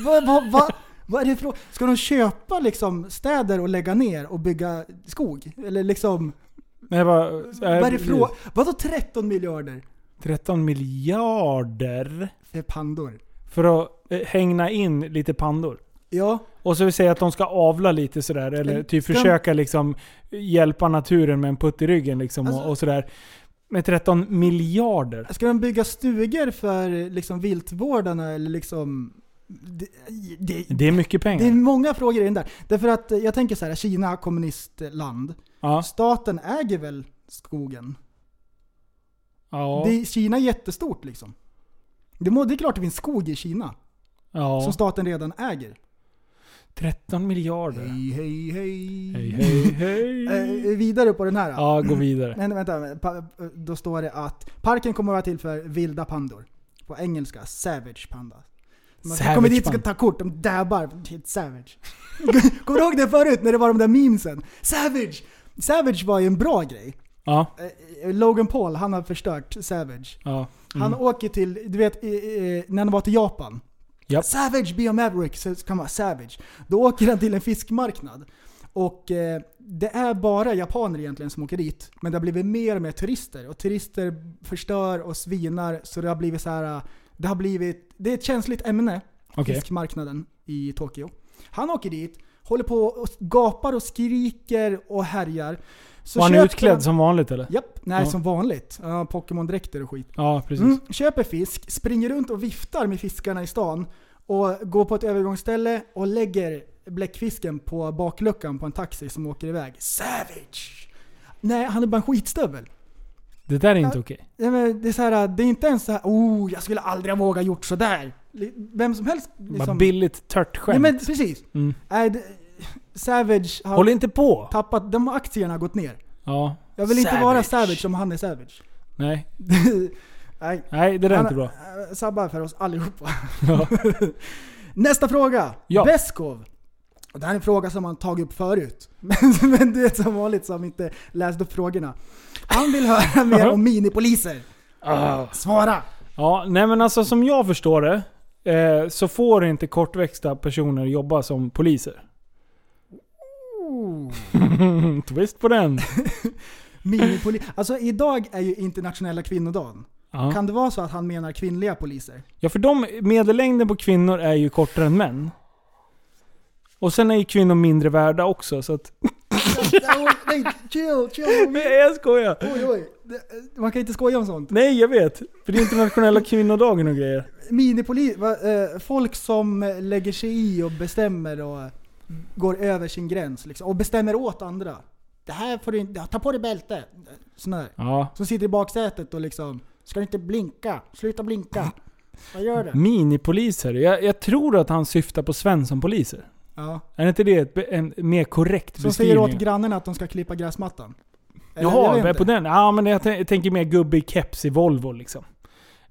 Vad vad- vad- vad är det för Ska de köpa liksom städer och lägga ner och bygga skog? Eller liksom... Nej, vad, Vad är det för Vadå 13 miljarder 13 miljarder för pandor? för att eh, hängna in lite pandor. Ja, Och så vill säga att de ska avla lite sådär, eller typ försöka liksom hjälpa naturen med en putt i ryggen liksom Alltså- och, och sådär. Med 13 miljarder. ska de bygga stugor för liksom viltvårdarna eller liksom... Det, det, Det är mycket pengar. det är många frågor i den där. Därför att jag tänker så här, Kina, kommunistland. ja. Staten äger väl skogen? Ja. Det, Kina är jättestort liksom. Det, må, det är klart det finns skog i Kina, ja. som staten redan äger. 13 miljarder. Hej, hej, hej. Hej, hej, hej. Eh, vidare på den här. Ja, gå vidare. Men vänta, pa- då står det att parken kommer att vara till för vilda pandor. På engelska, savage panda. Man Savage kommer dit och ska panda. ta kort, de dabbar. Helt savage. Kommer du ihåg det förut när det var de där memesen? Savage! Savage var ju en bra grej. Ja, Eh, Logan Paul, han har förstört Savage. ja. Han Mm. åker till, du vet, eh, eh, när han var till Japan. Japp. Savage, be a maverick, så kan man savage. Då åker han till en fiskmarknad. Och eh, det är bara japaner egentligen som åker dit. Men det har blivit mer och mer turister. Och turister förstör och svinar. Så det har blivit så här. eh, Det har blivit, det är ett känsligt ämne. Okej. Fiskmarknaden i Tokyo. Han åker dit, håller på och gapar och skriker och härjar. Så Var han utklädd som vanligt eller? Japp, nej Ja. som vanligt. Ja, Pokémon-dräkter och skit. Ja, precis. Mm, köper fisk, springer runt och viftar med fiskarna i stan och går på ett övergångsställe och lägger bläckfisken på bakluckan på en taxi som åker iväg. Savage! Nej, han är bara en skitstövel. Det där är inte okej. Men Det är, så här, det är inte ens så här, oh, jag skulle aldrig ha vågat gjort sådär. Vem som helst Bara liksom. billigt tört Nej skämt. men precis. Mm. Nej, det, Savage har Håll inte på! tappat, de aktierna har gått ner. Ja. Jag vill inte vara Savage. Savage om han är Savage. Nej. Nej, Nej, det där är inte bra. äh, sabbar för oss allihopa. Ja. Nästa fråga. Ja. Beskov. Och det här är en fråga som han tagit upp förut. Men, men du vet som vanligt vi inte läst upp frågorna. Han vill höra mer om minipoliser. Ah. Svara! Ja, nej men alltså som jag förstår det eh, så får inte kortväxta personer jobba som poliser. Twist på den. Minipoli alltså idag är ju internationella kvinnodagen. Ja. Kan det vara så att han menar kvinnliga poliser? ja, för de, medellängden på kvinnor är ju kortare än män. Och sen är ju kvinnor mindre värda också så att... Nej, chill, chill. Nej jag skojar! Oj, oj. Det- Man kan inte skoja om sånt. Nej jag vet! För det är internationella kvinnodagen och grejer. Minipolis, eh, folk som lägger sig i och bestämmer och går över sin gräns liksom, och bestämmer åt andra. Det här får du inte, ta på dig bälte. Sån. Ja. Som sitter i baksätet och liksom, ska du inte blinka? Sluta blinka. Vad gör du? Minipoliser. Jag, jag tror att han syftar på Svenssonpoliser. Ja. Är inte det ett, en mer korrekt Som beskrivning? säger åt grannarna att de ska klippa gräsmattan. Eller, jag Jaha, på den? Ja men jag, jag tänker mer gubbe i keps i Volvo liksom.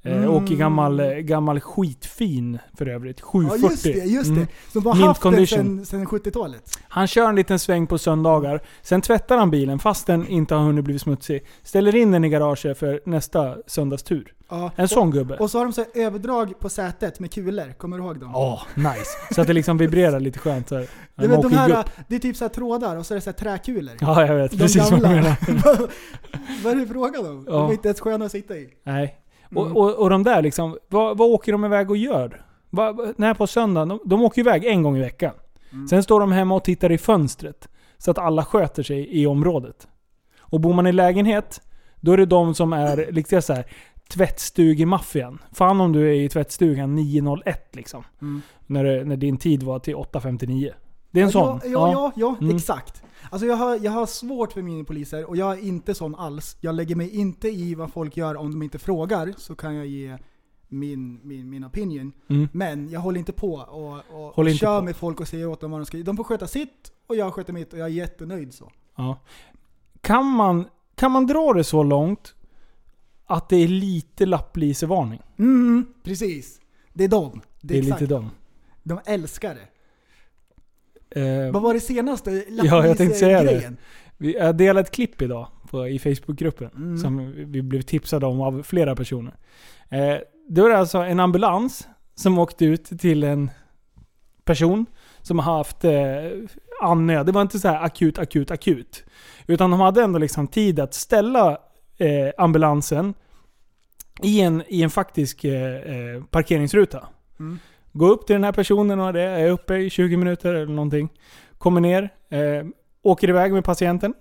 Eh, Mm. Och gammal, eh, gammal skitfin för övrigt. Ja 740. just det, just Mm. det. Som har Mint haft den condition. sen, sen 70-talet. Han kör en liten sväng på söndagar. Sen tvättar han bilen fast den inte har hunnit bli smutsig. Ställer in den i garaget för nästa söndagstur. Ja. En sån gubbe. Och så har de så överdrag på sätet med kulor, kommer du ihåg dem? Åh, nice. Så att det liksom vibrerar lite skönt så här. Du vet, de här, det är typ så trådar och så är det så här träkulor. Ja, jag vet. De Precis vad gamla. jag menar. Vad är det frågan om? Ja. De är inte ens sköna att sitta i. Nej. Mm. Och, och, och de där liksom, vad, vad åker de iväg och gör? Va, va- när på söndagen, de, de åker iväg en gång i veckan. Mm. Sen står de hemma och tittar i fönstret. Så att alla sköter sig i området. Och bor man i lägenhet, då är det de som är liksom så här tvättstugemaffian. Fan om du är i tvättstugan 901 liksom. Mm. När, när din tid var till 8.59. Det är en ja, sån. Ja, ja, ja, ja Mm. exakt. Alltså jag har, jag har svårt för minipoliser och jag är inte sån alls. Jag lägger mig inte i vad folk gör om de inte frågar, så kan jag ge min, min, min opinion. Mm. Men jag håller inte på och, och Håller kör med folk och säger åt dem vad de ska De får sköta sitt och jag sköter mitt och jag är jättenöjd så. Ja. Kan, man, kan man dra det så långt att det är lite lapplisevarning? Mm, precis. Det är dem. Det Det är, är exakt. lite dem. De älskar det. Eh, Vad var det senaste Ja, jag tänkte säga det. lapplise-grejen? vi, jag delade ett klipp idag på, i Facebookgruppen. Mm. Som vi blev tipsade om av flera personer. Eh, det var alltså en ambulans som åkte ut till en person som har haft eh, annöd. Det var inte så här akut, akut, akut. Utan de hade ändå liksom tid att ställa eh, ambulansen i en, i en faktisk eh, eh, parkeringsruta. Mm. Gå upp till den här personen och det är uppe i 20 minuter eller någonting. Kommer ner, eh, åker iväg med patienten.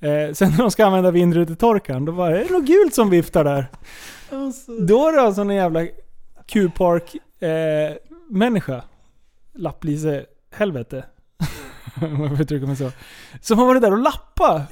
Eh, sen när de ska använda vindrutetorkaren, då var det något gult som viftar där. Då är det alltså en jävla Q-park eh, människa. Lapplise helvete. Om jag får uttrycka mig så. Som har varit där och lappat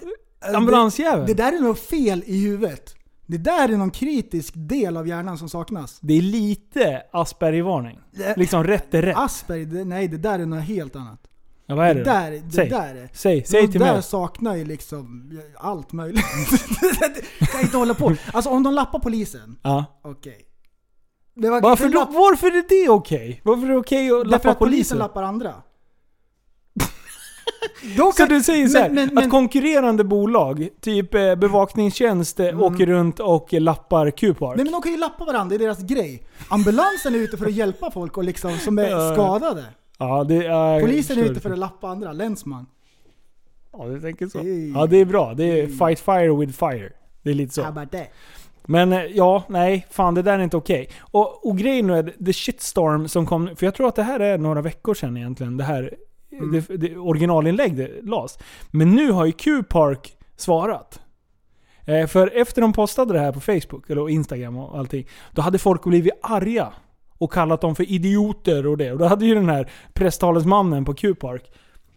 ambulansjäveln. Det där är något fel i huvudet. Det där är någon kritisk del av hjärnan som saknas. Det är lite Asperger-varning. Liksom rätt är rätt. Asperger, det, nej det där är något helt annat. Ja, vad är det, det där, det Säg. där är... Säg, säg till där mig. saknar ju liksom allt möjligt. Det kan inte hålla på. Alltså om de lappar polisen, Ja. okej. Det var- Varför, då, varför är det okej? Varför är det okej att Därför lappa att polisen polisen? lappar andra. De Så du säger så här, men, men, att men, konkurrerande bolag, typ eh, bevakningstjänst, eh, åker runt och lappar Q-park? nej men de kan ju lappa varandra, det är deras grej. Ambulansen är ute för att hjälpa folk och liksom, som är skadade. Ja, det är... Polisen är ute för att lappa andra, länsman. Ja, du tänker så. Ja, det är bra. Det är fight fire with fire. Det är lite så. Men eh, ja, nej. Fan det där är inte okej. Och, och grejen är, the shitstorm som kom, för jag tror att det här är några veckor sedan egentligen, det här Mm. det, det originalinlägg det lades. Men nu har ju Q-Park svarat. Eh, för efter de postade det här på Facebook, eller Instagram och allting, då hade folk blivit arga. Och kallat dem för idioter och det. Och då hade ju den här presstalesmannen på Q-Park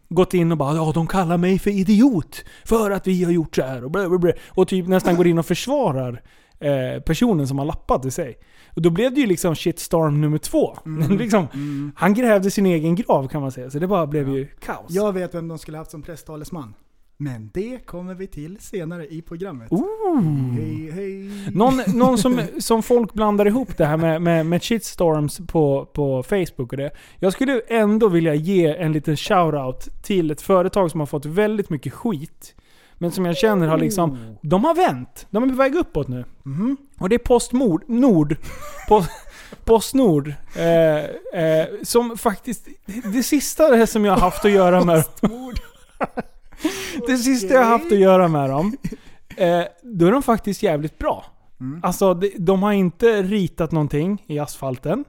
gått in och bara ja, de kallar mig för idiot för att vi har gjort så här och bla bla bla. Och typ nästan går in och försvarar eh, personen som har lappat i sig. Och då blev det ju liksom shitstorm nummer två. liksom, Han grävde sin egen grav kan man säga. Så det bara blev ju kaos. Jag vet vem de skulle haft som presstalesman. Men det kommer vi till senare i programmet. Ooh. Hej hej. Någon, någon som, som folk blandar ihop det här med, med, med shitstorms på, på Facebook och det. Jag skulle ändå vilja ge en liten shoutout till ett företag som har fått väldigt mycket skit. Men som jag känner har liksom... De har vänt. De är på väg uppåt nu. Mhm. Och det är Postnord. Nord. Post, Postnord. Eh, eh, som faktiskt... Det, det sista det som jag har haft att göra med Det sista jag har haft att göra med dem. Eh, då är de faktiskt jävligt bra. Alltså de, de har inte ritat någonting i asfalten.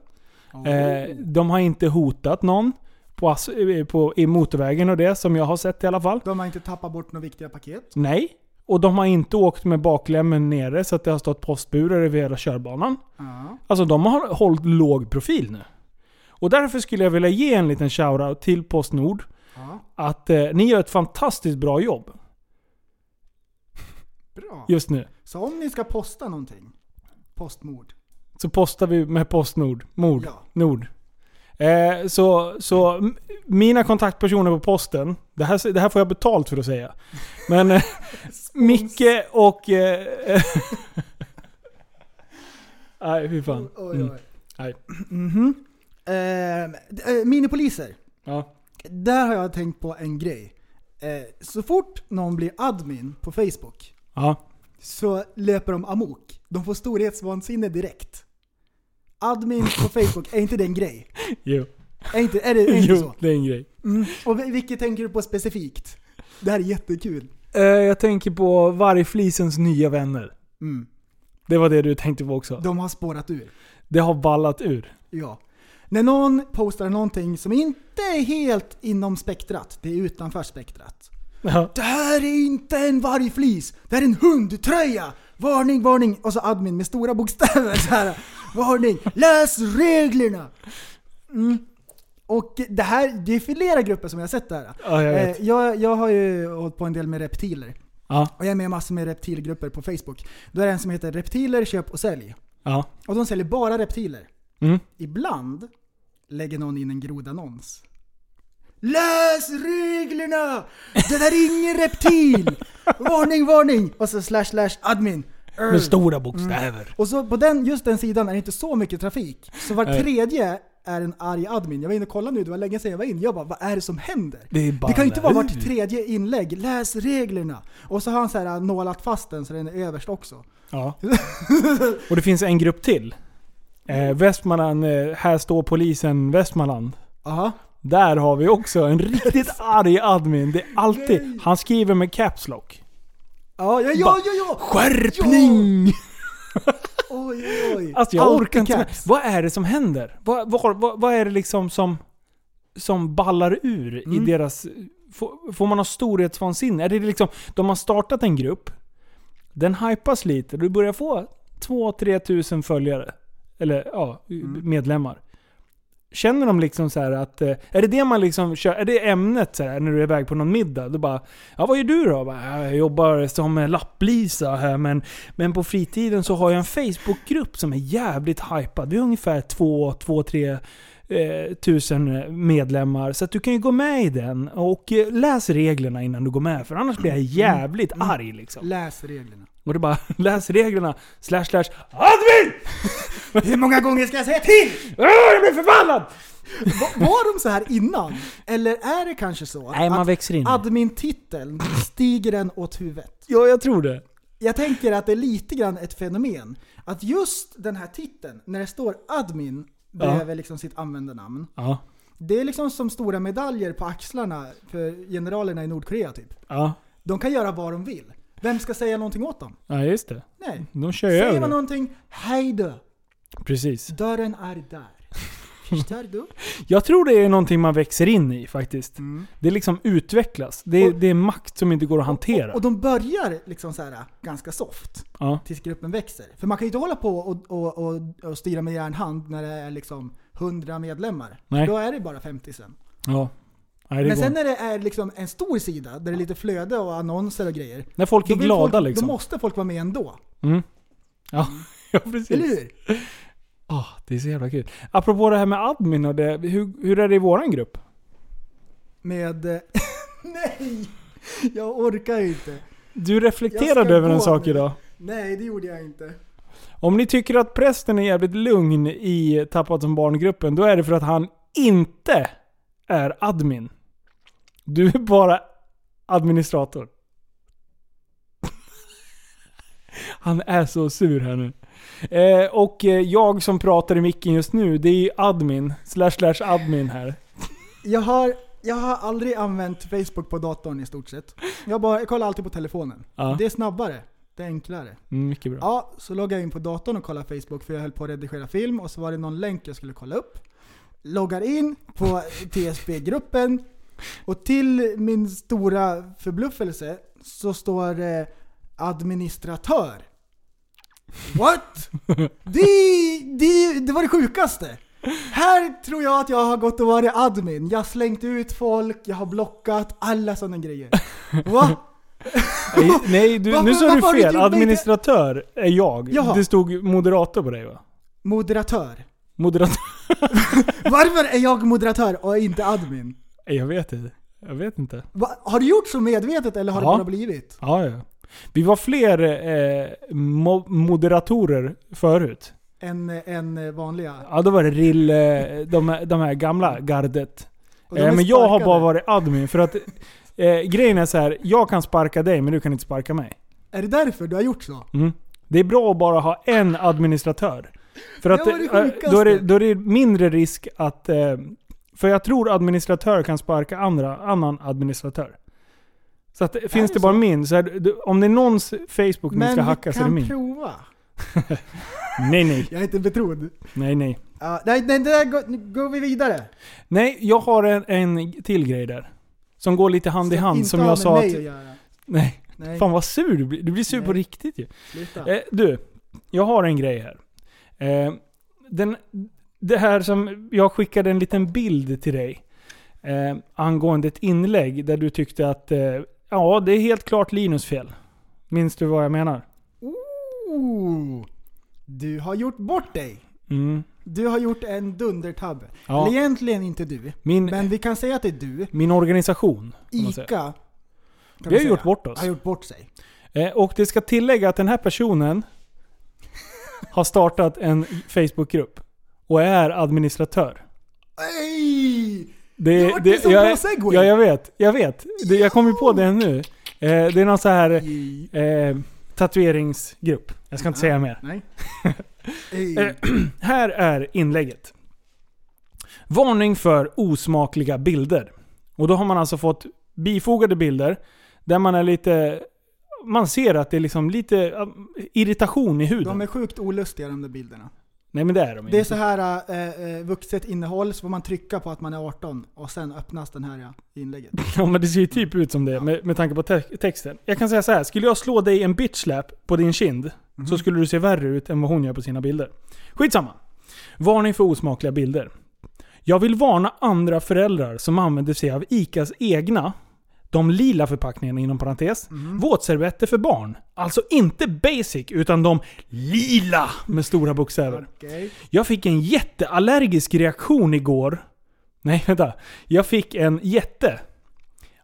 Eh, de har inte hotat någon på, eh, på, i motorvägen och det, som jag har sett i alla fall. De har inte tappat bort några viktiga paket. Nej. Och de har inte åkt med baklämmen nere så att det har stått postburar över hela körbanan. Ja. Alltså de har hållit låg profil nu. Och därför skulle jag vilja ge en liten shoutout till Postnord. ja. Att eh, ni gör ett fantastiskt bra jobb Bra. just nu. Så om ni ska posta någonting, postmord. Så postar vi med Postnord. Mord. Ja. Nord. Eh, så, så m- mina kontaktpersoner på posten, det här, det här får jag betalt för att säga. Men eh, Micke och... Eh, Nej, fy fan. Mm. oj. Nej. D- eh, minipoliser. Ja. Där har jag tänkt på en grej. Eh, så fort någon blir admin på Facebook Ja. så löper de amok. De får storhetsvansinne direkt. Admin på Facebook, är inte det en grej? Jo. Är, inte, är det är inte jo, så? det är en grej. Mm. Och vil- vilket tänker du på specifikt? Det här är jättekul. Eh, jag tänker på Vargflisens nya vänner. Mm. Det var det du tänkte på också. De har spårat ur. Det har ballat ur. Ja. När någon postar någonting som inte är helt inom spektrat, det är utanför spektrat. Ja. Det här är inte en vargflis, det här är en hundtröja! Varning, varning! Och så admin med stora bokstäver så här. Varning! Läs reglerna! Mm. Och det här, det är flera grupper som jag har sett det här. Ja, jag vet. Eh, jag, jag har ju hållit på en del med reptiler. Ja. Och jag är med i massor med reptilgrupper på Facebook. Då är det en som heter Reptiler, köp och sälj. Ja. Och de säljer bara reptiler. Mm. Ibland lägger någon in en grodannons. Läs reglerna! Det där är ingen reptil! Varning, varning! Och så slash slash admin. Med stora bokstäver. Och så på den, just den sidan är det inte så mycket trafik. Så var tredje är en arg admin. Jag var inne och kollade nu, det var länge sedan jag var inne. Jag bara, vad är det som händer? Det Det kan ju inte vara vart tredje inlägg. Läs reglerna! Och så har han så här nålat fast den så den är överst också. Ja. Och det finns en grupp till. Eh, Västmanland, eh, här står polisen Västmanland. Aha. Där har vi också en riktigt arg admin. Det är alltid, han skriver med caps lock. Ja, ja, ja, ja, ja! Skärpning! Oj, oj, oj. Alltså jag Alltid orkar inte med. Vad är det som händer? Vad, vad, vad, vad är det liksom som, som ballar ur i Mm. deras... Får, får man ha storhetsvansinne? Är det liksom, de har startat en grupp, den hypas lite, du börjar få 2-3 tusen följare. Eller ja, Mm. medlemmar. Känner de liksom så att... eh, Är det det man liksom kör? Är det ämnet så här, när du är iväg på någon middag? Du bara Ja vad gör du då? Jag Bara, "Ja, Jag jobbar som lapplisa här men, men på fritiden så har jag en Facebookgrupp som är jävligt hypad. Vi har ungefär 2-3 eh, tusen medlemmar. Så att du kan ju gå med i den och eh, läs reglerna innan du går med. För annars blir jag jävligt arg liksom. Läs reglerna. Och det bara läs reglerna slash slash ADMIN! Hur många gånger ska jag säga till? Åh, jag blir förbannad! Va- Var de så här innan? Eller är det kanske så Nej, man att växer in. admin-titeln stiger den åt huvudet? Ja, jag tror det. Jag tänker att det är lite grann ett fenomen. Att just den här titeln, när det står admin bredvid liksom sitt användarnamn. Ja. Det är liksom som stora medaljer på axlarna för generalerna i Nordkorea typ. Ja. De kan göra vad de vill. Vem ska säga någonting åt dem? Ja, just det. Nej. De kör Säger över man någonting, hej då. Precis. Dörren är där. Förstår du? Jag tror det är någonting man växer in i faktiskt. Det liksom utvecklas. Det är, Och- det är makt som inte går att hantera. Och, och de börjar liksom så här ganska soft. ja. tills gruppen växer. För man kan ju inte hålla på och, och, och, och styra med järnhand när det är liksom 100 medlemmar. Nej. Då är det bara 50 sen. ja. Nej, Men går. sen när det är liksom en stor sida, där det är lite flöde och annonser och grejer. När folk är glada folk, liksom. Då måste folk vara med ändå. Mm. Ja. ja, precis. Eller hur? Ah, det är så jävla kul. Apropå det här med admin och det. Hur, hur är det i våran grupp? Med... Nej! Jag orkar inte. Du reflekterade över en sak nu. idag. Nej, det gjorde jag inte. Om ni tycker att prästen är jävligt lugn i Tappat som barngruppen, då är det för att han inte är admin. Du är bara administrator. Han är så sur här nu. Eh, och eh, jag som pratar i micken just nu, det är ju admin, slash slash admin här. Jag har, jag har aldrig använt Facebook på datorn i stort sett. Jag, bara, jag kollar alltid på telefonen. Ja. Det är snabbare. Det är enklare. Mm, mycket bra. Ja, så loggade jag in på datorn och kollade Facebook för jag höll på att redigera film och så var det någon länk jag skulle kolla upp. Loggar in på TSB-gruppen och till min stora förbluffelse så står det administratör. What? Det, det, det var det sjukaste. Här tror jag att jag har gått och varit admin. Jag har slängt ut folk, jag har blockat, alla sådana grejer. Va? Nej, nej du, nu sa du fel. Administratör är jag. Jaha. Det stod moderator på dig va? Moderatör. Moderatör? Varför är jag moderatör och inte admin? Jag vet inte. Jag vet inte. Va, har du gjort så medvetet eller har Ja. det bara blivit? Ja, ja. Vi var fler eh, mo- moderatorer förut. En, en vanliga? Ja, då var det Rill, eh, de, de här gamla gardet. Eh, men jag har bara varit admin för att eh, grejen är så här. jag kan sparka dig men du kan inte sparka mig. Är det därför du har gjort så? Mm. Det är bra att bara ha en administratör. För att Det var det eh, sjukaste. då, är det, då är det mindre risk att... För jag tror administratör kan sparka andra, annan administratör. Så att, finns det det bara så? min, så är det, om det är någons Facebook Men ska vi hackas så är det kan min. prova. Nej, nej. Jag är inte betrodd. Nej, nej. Ja, nej, nej, det där går, går vi vidare. Nej, jag har en, en till grej där. Som går lite hand i Ska hand, som jag sa att... Nej. Nej, Fan vad sur du blir. Du blir sur på Nej. riktigt ju. Eh, du, jag har en grej här. Eh, den, det här som, jag skickade en liten bild till dig. Eh, angående ett inlägg där du tyckte att, eh, ja det är helt klart Linus fel. Minns du vad jag menar? Oh, du har gjort bort dig. Mm. Du har gjort en dundertabbe. Ja. Eller egentligen inte du, Min, men vi kan säga att det är du. min organisation. ICA. Vi har gjort bort oss. Har gjort bort sig. Eh, och det ska tillägga att den här personen har startat en Facebookgrupp. Och är administratör. Ej! Det, Det en så jag, segway. Ja, jag vet. Jag vet. Det, jag kom ju på det nu. Eh, det är någon så här eh, tatueringsgrupp. Jag ska inte säga mer. Nej. Eh. Här är inlägget. Varning för osmakliga bilder. Och då har man alltså fått bifogade bilder där man är lite man ser att det är liksom lite irritation i huden. De är sjukt olustiga de där bilderna. Nej men det är de Det är inte. så här eh, eh, vuxet innehåll, så får man trycka på att man är 18 och sen öppnas den här ja, inlägget. Ja men det ser ju typ ut som det med, med tanke på te- texten. Jag kan säga så här. skulle jag slå dig en bitch slap på din kind så skulle du se värre ut än vad hon gör på sina bilder. Skitsamma. Varning för osmakliga bilder. Jag vill varna andra föräldrar som använder sig av ICAs egna, de lila förpackningarna inom parentes, våtservetter för barn. Alltså inte basic, utan de lila med stora bokstäver. Okej. Jag fick en jätteallergisk reaktion igår. Nej, vänta. Jag fick en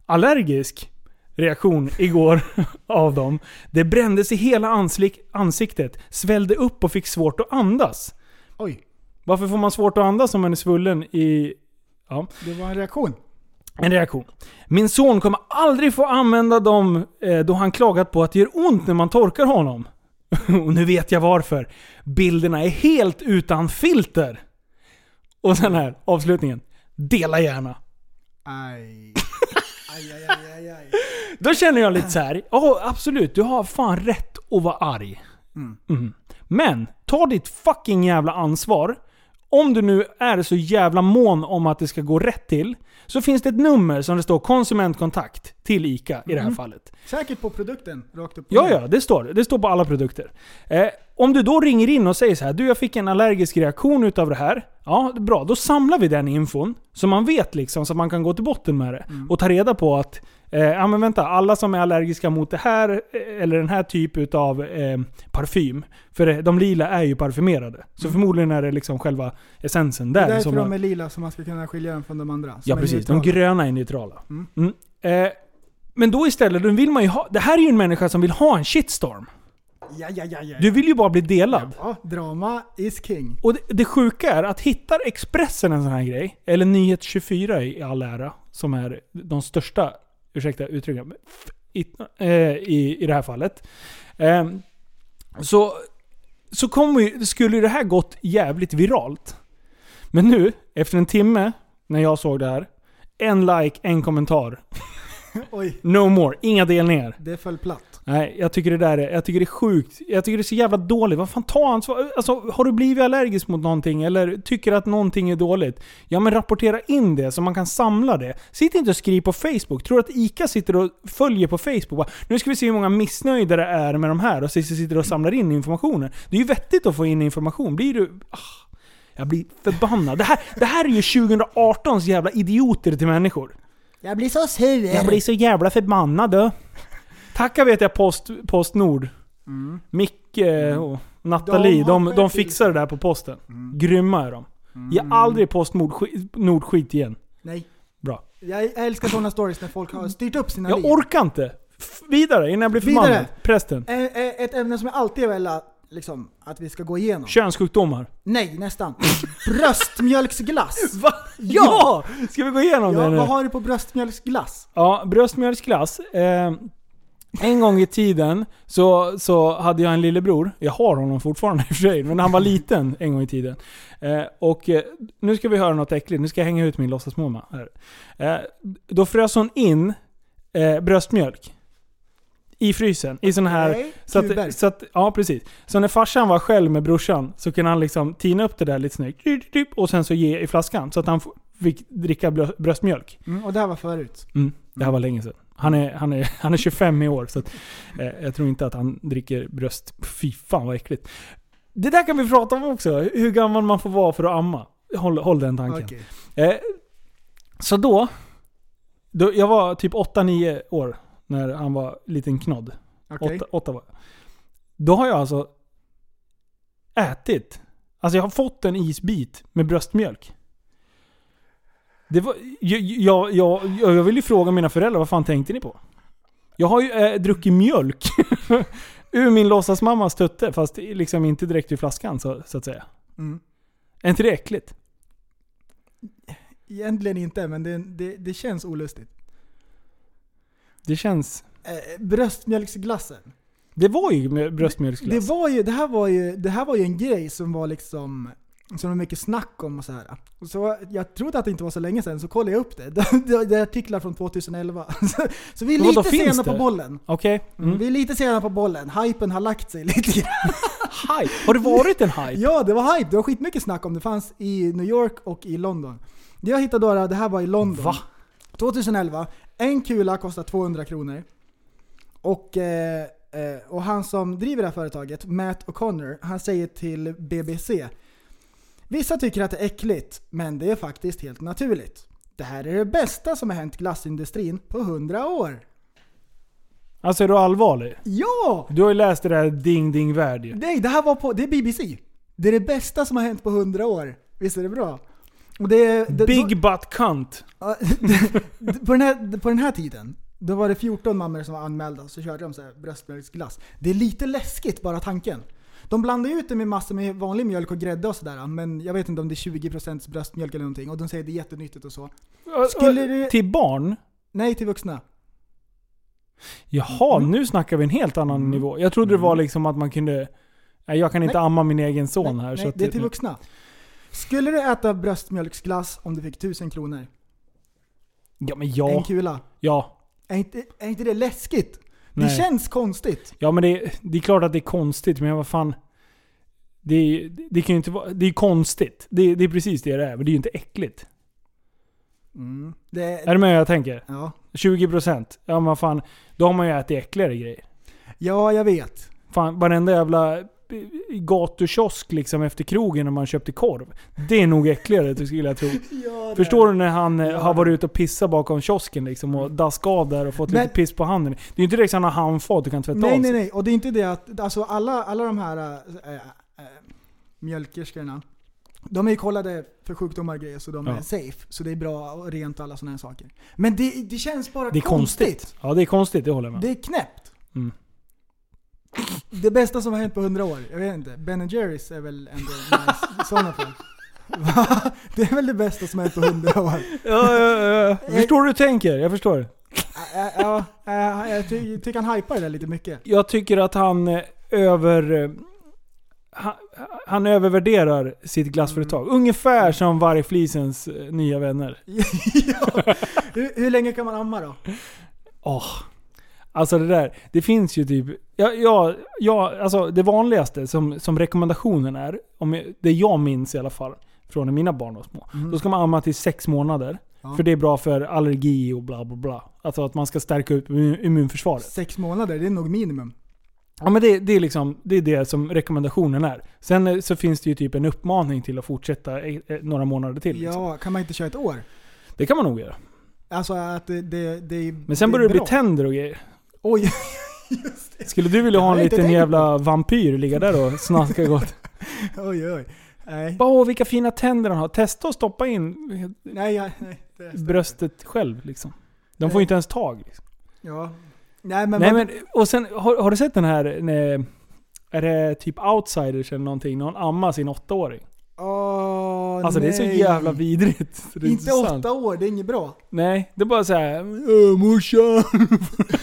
jätteallergisk reaktion igår av dem. Det brändes i hela anslik- ansiktet, svällde upp och fick svårt att andas. Oj, Varför får man svårt att andas om man är svullen i... Ja, det var en reaktion. En reaktion. Min son kommer aldrig få använda dem eh, då han klagat på att det gör ont när man torkar honom. Och nu vet jag varför. Bilderna är helt utan filter. Och sen här, avslutningen. Dela gärna. Aj. Aj, aj, aj, aj. Då känner jag lite så här. ja absolut, du har fan rätt att vara arg. Mm. Men, ta ditt fucking jävla ansvar. Om du nu är så jävla mån om att det ska gå rätt till, så finns det ett nummer som det står konsumentkontakt till ICA i det här fallet. Säkert på produkten, rakt upp och Ja, ja, det står det. Står på alla produkter. Eh, om du då ringer in och säger så här, du jag fick en allergisk reaktion utav det här. Ja, bra. Då samlar vi den infon. Så man vet liksom, så man kan gå till botten med det. Och ta reda på att, eh, ja men vänta, alla som är allergiska mot det här, eh, eller den här typ utav eh, parfym. För eh, de lila är ju parfymerade. Så förmodligen är det liksom själva essensen Det där. är därför som de är lila, så man ska kunna skilja dem från de andra. Ja precis, de neutrala. gröna är neutrala. Mm. Eh, men då istället, då vill man ju ha... Det här är ju en människa som vill ha en shitstorm. Ja, ja, ja, ja. Du vill ju bara bli delad. Ja, drama is king. Och det, det sjuka är att hittar Expressen en sån här grej, eller Nyhet 24 i all ära, som är de största, ursäkta uttrycket, i, eh, i, i det här fallet. Eh, så så ju, skulle det här gått jävligt viralt. Men nu, efter en timme, när jag såg det här, en like, en kommentar. Oj, No more, inga delningar. det föll platt. Nej, jag tycker det där är, jag tycker det är sjukt. Jag tycker det är så jävla dåligt. Vad fan, ta ansvar. Alltså, har du blivit allergisk mot någonting eller tycker att någonting är dåligt? Ja men rapportera in det så man kan samla det. Sitt inte och skriv på Facebook. Tror du att ICA sitter och följer på Facebook? Bara, nu ska vi se hur många missnöjda det är med de här och så sitter och samlar in informationen. Det är ju vettigt att få in information. Blir du... Ah, jag blir förbannad. Det här, det här är ju 2018s jävla idioter till människor. Jag blir så sur. Jag blir så jävla förbannad du. Tacka vet jag Post, Postnord. Micke och Nathalie, De de, de, fixar det där på posten. Grymma är de. Ge aldrig Postnord skit, igen. Nej. Bra. Jag älskar sådana stories när folk har styrt upp sina Jag liv. orkar inte. F- vidare innan jag blir förbannad. Prästen. Ett ämne som jag alltid velat liksom, att vi ska gå igenom. Könssjukdomar. Nej, nästan. Bröstmjölksglass. Va? Ja! Ska vi gå igenom Ja, det nu? vad har du på bröstmjölksglass? Ja, bröstmjölksglass. Eh, en gång i tiden så, så hade jag en lillebror. Jag har honom fortfarande i och för sig, men han var liten en gång i tiden. Eh, och eh, nu ska vi höra något äckligt. Nu ska jag hänga ut min låtsasmamma. Eh, då frös hon in eh, bröstmjölk. I frysen. I sån här... Okej, Så att, så att, ja, precis. Så när farsan var själv med brorsan så kunde han liksom tina upp det där lite snyggt. typ, typ, Och sen så ge i flaskan. Så att han fick dricka brö- bröstmjölk. Mm, och det här var förut. Mm, det här var länge sedan. Han är, han är, han är 25 i år, så att, eh, jag tror inte att han dricker bröst. Fy fan vad äckligt. Det där kan vi prata om också. Hur gammal man får vara för att amma. Håll, håll den tanken. Okej. Eh, så då, då, jag var typ 8-9 år när han var liten knodd. Okej. Åtta, åtta var jag. Då har jag alltså ätit. Alltså jag har fått en isbit med bröstmjölk. Det var, jag, jag, jag, jag vill ju fråga mina föräldrar, vad fan tänkte ni på? Jag har ju äh, druckit mjölk ur min låtsasmammas tutte, fast liksom inte direkt ur flaskan så, så att säga. Mm. Är inte det äckligt? Egentligen inte, men det, det, det känns olustigt. Det känns... Eh, bröstmjölksglassen. Det var ju bröstmjölksglass. Det, var ju, det, här var ju, det här var ju en grej som var liksom Som det var mycket snack om och så här. Och Så jag trodde att det inte var så länge sedan, så kollade jag upp det. Det, det är artiklar från 2011. Så, så vi är lite sena det? på bollen. Okej. Mm. Mm. Vi är lite sena på bollen. Hypen har lagt sig lite grann. Hype. Har det varit en hype? Ja, det var hype. Det var skitmycket snack om det. fanns i New York och i London. Det jag hittade då, det här var i London. Va? 2011. En kula kostar 200 kronor. Och, eh, eh, och han som driver det här företaget, Matt O'Connor, han säger till BBC Vissa tycker att det är äckligt, men det är faktiskt helt naturligt. Det här är det bästa som har hänt glassindustrin på 100 år. Alltså är du allvarlig? Ja! Du har ju läst det där Ding Ding Värld ju. Nej, det här var på, det är BBC. Det är det bästa som har hänt på 100 år. Visst är det bra? Och det, det, Big butt cunt. På, den här, på den här tiden, då var det 14 mammor som var anmälda så körde de så här bröstmjölksglass. Det är lite läskigt bara tanken. De blandar ju ut det med massor med vanlig mjölk och grädde och sådär men jag vet inte om det är 20% bröstmjölk eller någonting och de säger att det är jättenyttigt och så. Skulle det- Till barn? Nej till vuxna. Jaha, Mm. nu snackar vi en helt annan Mm. nivå. Jag trodde det var liksom att man kunde... Nej, jag kan inte Nej. amma min egen son nej, här. nej så det är till vuxna. Skulle du äta bröstmjölksglass om du fick 1000 kronor? Ja men En ja. kula. Ja. Är inte, är inte det läskigt? Det Nej. känns konstigt. Ja men det, det är klart att det är konstigt, men vad fan. Det, det kan ju inte vara... Det är konstigt. Det, det är precis det det är, men det är ju inte äckligt. Mm. Det, Är du med vad jag tänker? ja. 20%. Ja men fan. Då har man ju ätit äckligare grejer. ja, jag vet. Fan, varenda jävla gatukiosk liksom efter krogen när man köpte korv. Det är nog äckligare skulle jag tro. Ja, Förstår du när han eh, Ja, har varit ute och pissat bakom kiosken liksom och daskat av där och fått Men- lite piss på handen. Det är ju inte direkt så han har handfat du kan tvätta Nej, av nej, sig. nej. Och det är inte det att, alltså alla, alla de här äh, äh, mjölkerskorna, de är ju kollade för sjukdomar och grejer så de Ja. är safe. Så det är bra och rent och alla sådana här saker. Men det, det känns bara Det är konstigt. Ja det är konstigt, det håller jag med Det är knäppt. Mm. Det bästa som har hänt på 100 år, jag vet inte. Ben Jerrys är väl ändå nice i sådana fall. Va? Det är väl det bästa som har hänt på 100 år. Ja, ja, ja. Jag förstår hur du tänker, jag förstår. Ä- ä- Ja, ä, jag ty- tycker han hypar det där lite mycket. Jag tycker att han eh, över... eh, Han, han övervärderar sitt glassföretag. Mm. Ungefär som Vargflisens eh, nya vänner. ja. hur, hur länge kan man amma då? Åh. Alltså det där, det finns ju typ... Ja, ja, ja, alltså det vanligaste som, som rekommendationen är, om jag, det jag minns i alla fall, från när mina barn var små. Då ska man amma till sex månader. Mm. Ja. För det är bra för allergi och bla bla bla. Alltså att man ska stärka upp immun- immunförsvaret. Sex månader, det är nog minimum. Ja men det, det, är liksom, det är det som rekommendationen är. Sen eh, så finns det ju typ en uppmaning till att fortsätta eh, några månader till. Liksom. Ja, kan man inte köra ett år? Det kan man nog göra. Alltså att det, det, det Men sen det börjar det bli tänder och grejer. Oj, Skulle du vilja ha en liten jävla vampyr ligga där och snaska gott? oj, oj. Nej, Bara, Åh, vilka fina tänder han har. Testa att stoppa in nej, ja, nej. Det bröstet själv liksom. De får ju Nej. inte ens tag. Liksom. Ja. Nej men, Nej men, och sen, har, har du sett den här, när, är det typ outsiders eller någonting? Någon ammar sin åttaåring. Åh, Alltså det är så nej. jävla vidrigt. så det Inte sant. åtta år, det är inget bra. Nej, det är bara såhär, Åh morsan.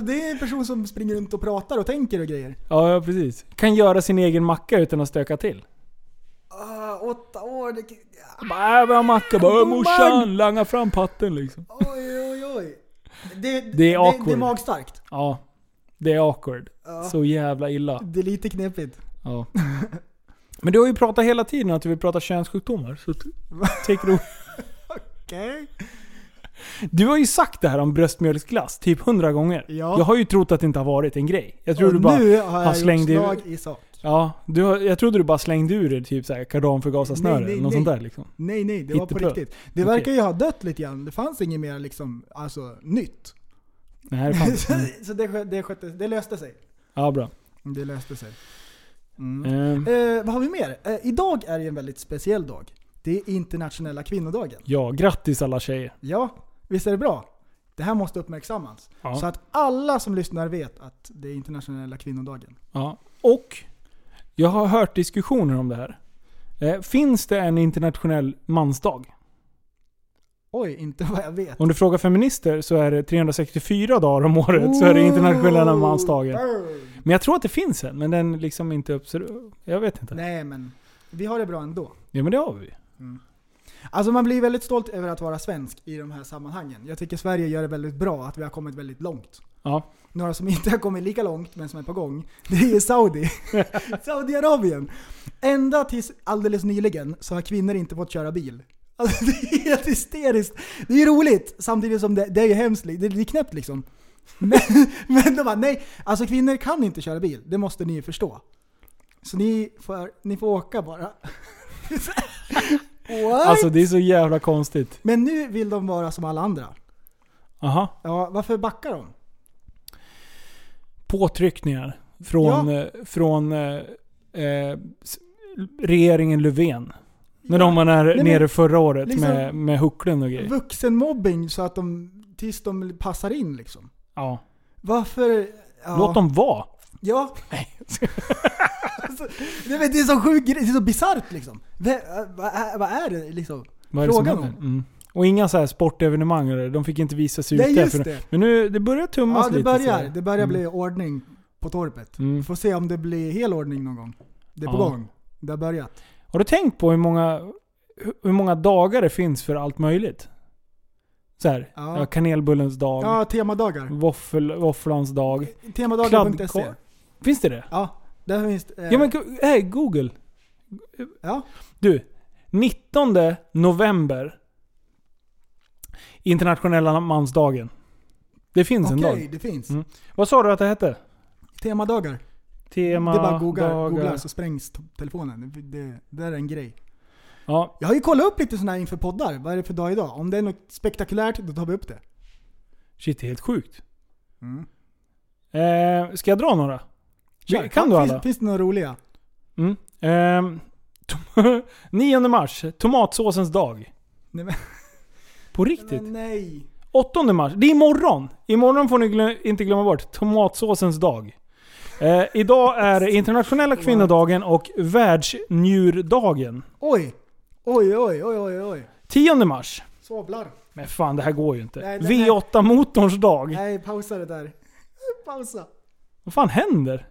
Alltså det är en person som springer runt och pratar och tänker och grejer. Ja, ja, precis. Kan göra sin egen macka utan att stöka till. Ah, åtta år, det... Bara, äh, vi har macka. Bara, morsan, langa fram patten liksom. Oj, oj, oj. Det, Det är Det, awkward. det är magstarkt. Ja. Det är awkward. Ja. Så jävla illa. Det är lite knepigt. Ja. Men du har ju pratat hela tiden att du vill prata könssjukdomar. Så take it Okej. Du har ju sagt det här om bröstmjölksglass typ hundra gånger. Ja. Jag har ju trott att det inte har varit en grej. Jag tror Och du bara... nu har jag slängt gjort slag i sak. Ja, du har, jag trodde du bara slängde ur dig typ såhär nej, eller något nej. sånt där liksom. Nej nej, det var på riktigt. Det verkar ju ha dött lite grann. Det fanns inget mer liksom, alltså nytt. Nej, det fanns. så det, det, skötte, det löste sig. Ja, bra. Det löste sig. Mm. Ehm, Eh, vad har vi mer? Eh, idag är det en väldigt speciell dag. Det är internationella kvinnodagen. ja, grattis alla tjejer. Ja, visst är det bra? Det här måste uppmärksammas. Ja. Så att alla som lyssnar vet att det är internationella kvinnodagen. Ja. Och jag har hört diskussioner om det här. Eh, finns det en internationell mansdag? Oj, inte vad jag vet. Om du frågar feminister så är det 364 dagar om året så är det internationella mansdagen. Burn. Men jag tror att det finns en, men den liksom inte observ... Jag vet inte. Nej men, Vi har det bra ändå. Ja men det har vi. Alltså man blir väldigt stolt över att vara svensk i de här sammanhangen. Jag tycker Sverige gör det väldigt bra, att vi har kommit väldigt långt. Ja. Några som inte har kommit lika långt, men som är på gång, det är Saudi. Saudiarabien. Ända tills alldeles nyligen så har kvinnor inte fått köra bil. Alltså det är helt hysteriskt. Det är roligt, samtidigt som det, det är ju hemskt. Det, det är knäppt liksom. Men, men de bara, nej, alltså kvinnor kan inte köra bil. Det måste ni förstå. Så ni får, ni får åka bara. What? Alltså det är så jävla konstigt. Men nu vill de vara som alla andra. Aha. Ja, varför backar de? Påtryckningar från, Ja. eh, från eh, eh, regeringen Löfven. När de var när, nere förra året liksom- med, med hucklen och grejer. Vuxenmobbing så att de, tills de passar in liksom. Ja. Varför? Ja. Låt dem vara. Ja. alltså, det, är- så sjukt, det är så bisarrt liksom. Vad, vad, är- vad är det liksom? Vad är det Frågan om. Mm. Och inga så här sportevenemang, eller, de fick inte visa sig Nej för- det. Men nu, det börjar tummas Ja det lite. börjar, det börjar Mm. bli ordning på torpet. Mm. Får se om det blir hel ordning någon gång. Det är på Ja. gång. Det har börjat. Har du tänkt på hur många, hur- många dagar det finns för allt möjligt? Så här, Ja. kanelbullens dag, Ja, temadagar. våfflans dag. Temadagar.se. Finns det det? Ja, där finns det. eh, Ja men hey, Google. ja. Du, 19 november. Internationella mansdagen. Det finns en Okej, dag. det finns. Mm. Vad sa du att det hette? Temadagar. Tema det är bara att googla, googla så sprängs telefonen. Det, det, det är en grej. Ja, Jag har ju kollat upp lite sådana här inför poddar. Vad är det för dag idag? Om det är något spektakulärt, då tar vi upp det. shit det är helt sjukt. Mm. Eh, ska jag dra några? Kör. Kan du finns, alla? Finns det några roliga? Mm. Ehm, tom- 9 mars, tomatsåsens dag. Nej, men, På riktigt? men nej. 8 mars, det är imorgon. Imorgon får ni glö- inte glömma bort tomatsåsens dag. Eh, idag är internationella kvinnodagen och världsnjurdagen. Oj! Oj, oj, oj, oj, oj. 10 mars. Svablar. Men fan det här går ju inte. Nej, här- V8-motorns dag. Nej, pausa det där. Pausa. Vad fan händer?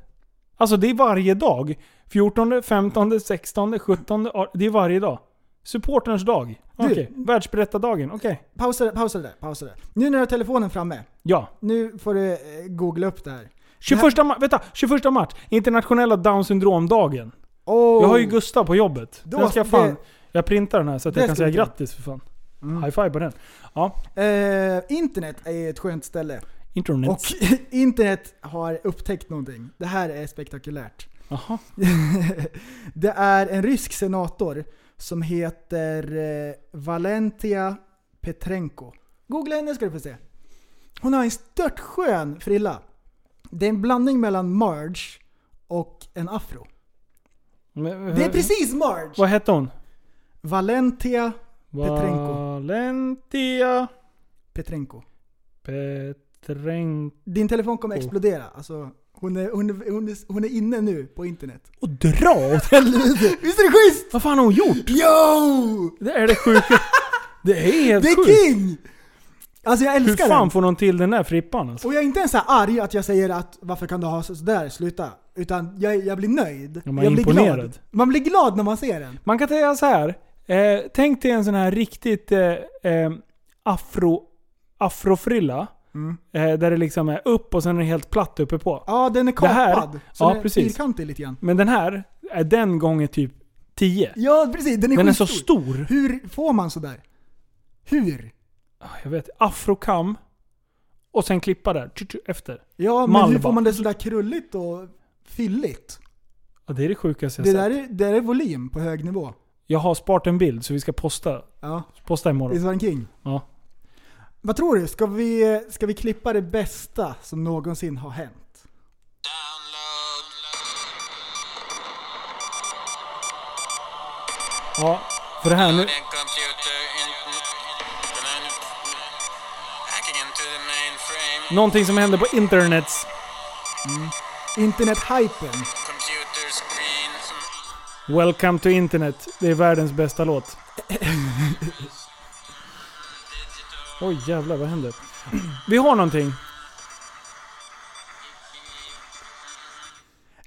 Alltså det är varje dag. 14, 15, 16, 17, 18, det är varje dag. Supporterns dag. Okej. Världsberättardagen. Okej. Pausa det, pausa det pausa det. Nu när du har telefonen framme, Ja. nu får du eh, googla upp det här. 21, ma- vänta, 21 mars. Internationella down syndrom-dagen. Oh. Jag har ju Gustav på jobbet. Då- den ska jag fan... det- Jag printar den här så att det jag kan säga grattis för fan. Mm. High five på den. Ja. Eh, internet är ett skönt ställe. Internet. Och internet har upptäckt någonting. Det här är spektakulärt. Jaha. det är en rysk senator som heter eh, Valentia Petrenko. Googla henne ska du få se. Hon har en störtskön frilla. Det är en blandning mellan Marge och en afro. Men, Det är precis Marge! Vad hette hon? Valentia Petrenko. Valentia Petrenko. Petrenko. Din telefon kommer explodera. Alltså, hon, är, hon, är, hon, är, hon är inne nu på internet. Och dra åt helvete! Visst är det schysst? Vad fan har hon gjort? Yo! Det är det sjuka. Det är helt Det är sjukt. king! Alltså jag Hur älskar fan den. får någon till den där frippan alltså? Och jag är inte ens så här arg att jag säger att varför kan du ha sådär, sluta. Utan jag, jag blir nöjd. Ja, man jag blir imponerad. glad. Man blir glad när man ser den. Man kan säga så här. Eh, tänk dig en sån här riktigt eh, eh, afro, afrofrilla. Mm. Eh, där det liksom är upp och sen är det helt platt uppe på. Ja, den är Det här- kapad. så ja, den är precis. fyrkantig lite grann. Men den här är den gånger typ 10. Ja, precis. Den är Den är så stor. Hur får man sådär? Hur? Jag vet. Afrokam. Och sen klippa där. Efter. Ja, men Malva. hur får man det sådär krulligt och fylligt? Ja, det är det sjukaste jag Det sett. där, är, det där är volym på hög nivå. Jag har sparat en bild så vi ska posta. Ja, Posta imorgon. den king? Ja. Vad tror du? Ska vi, ska vi klippa det bästa som någonsin har hänt? Ja. För det här nu. Någonting som händer på internet. Internet-hypen. Computer screen. Welcome to internet. Det är världens bästa låt. Oj jävlar, vad händer? Vi har någonting.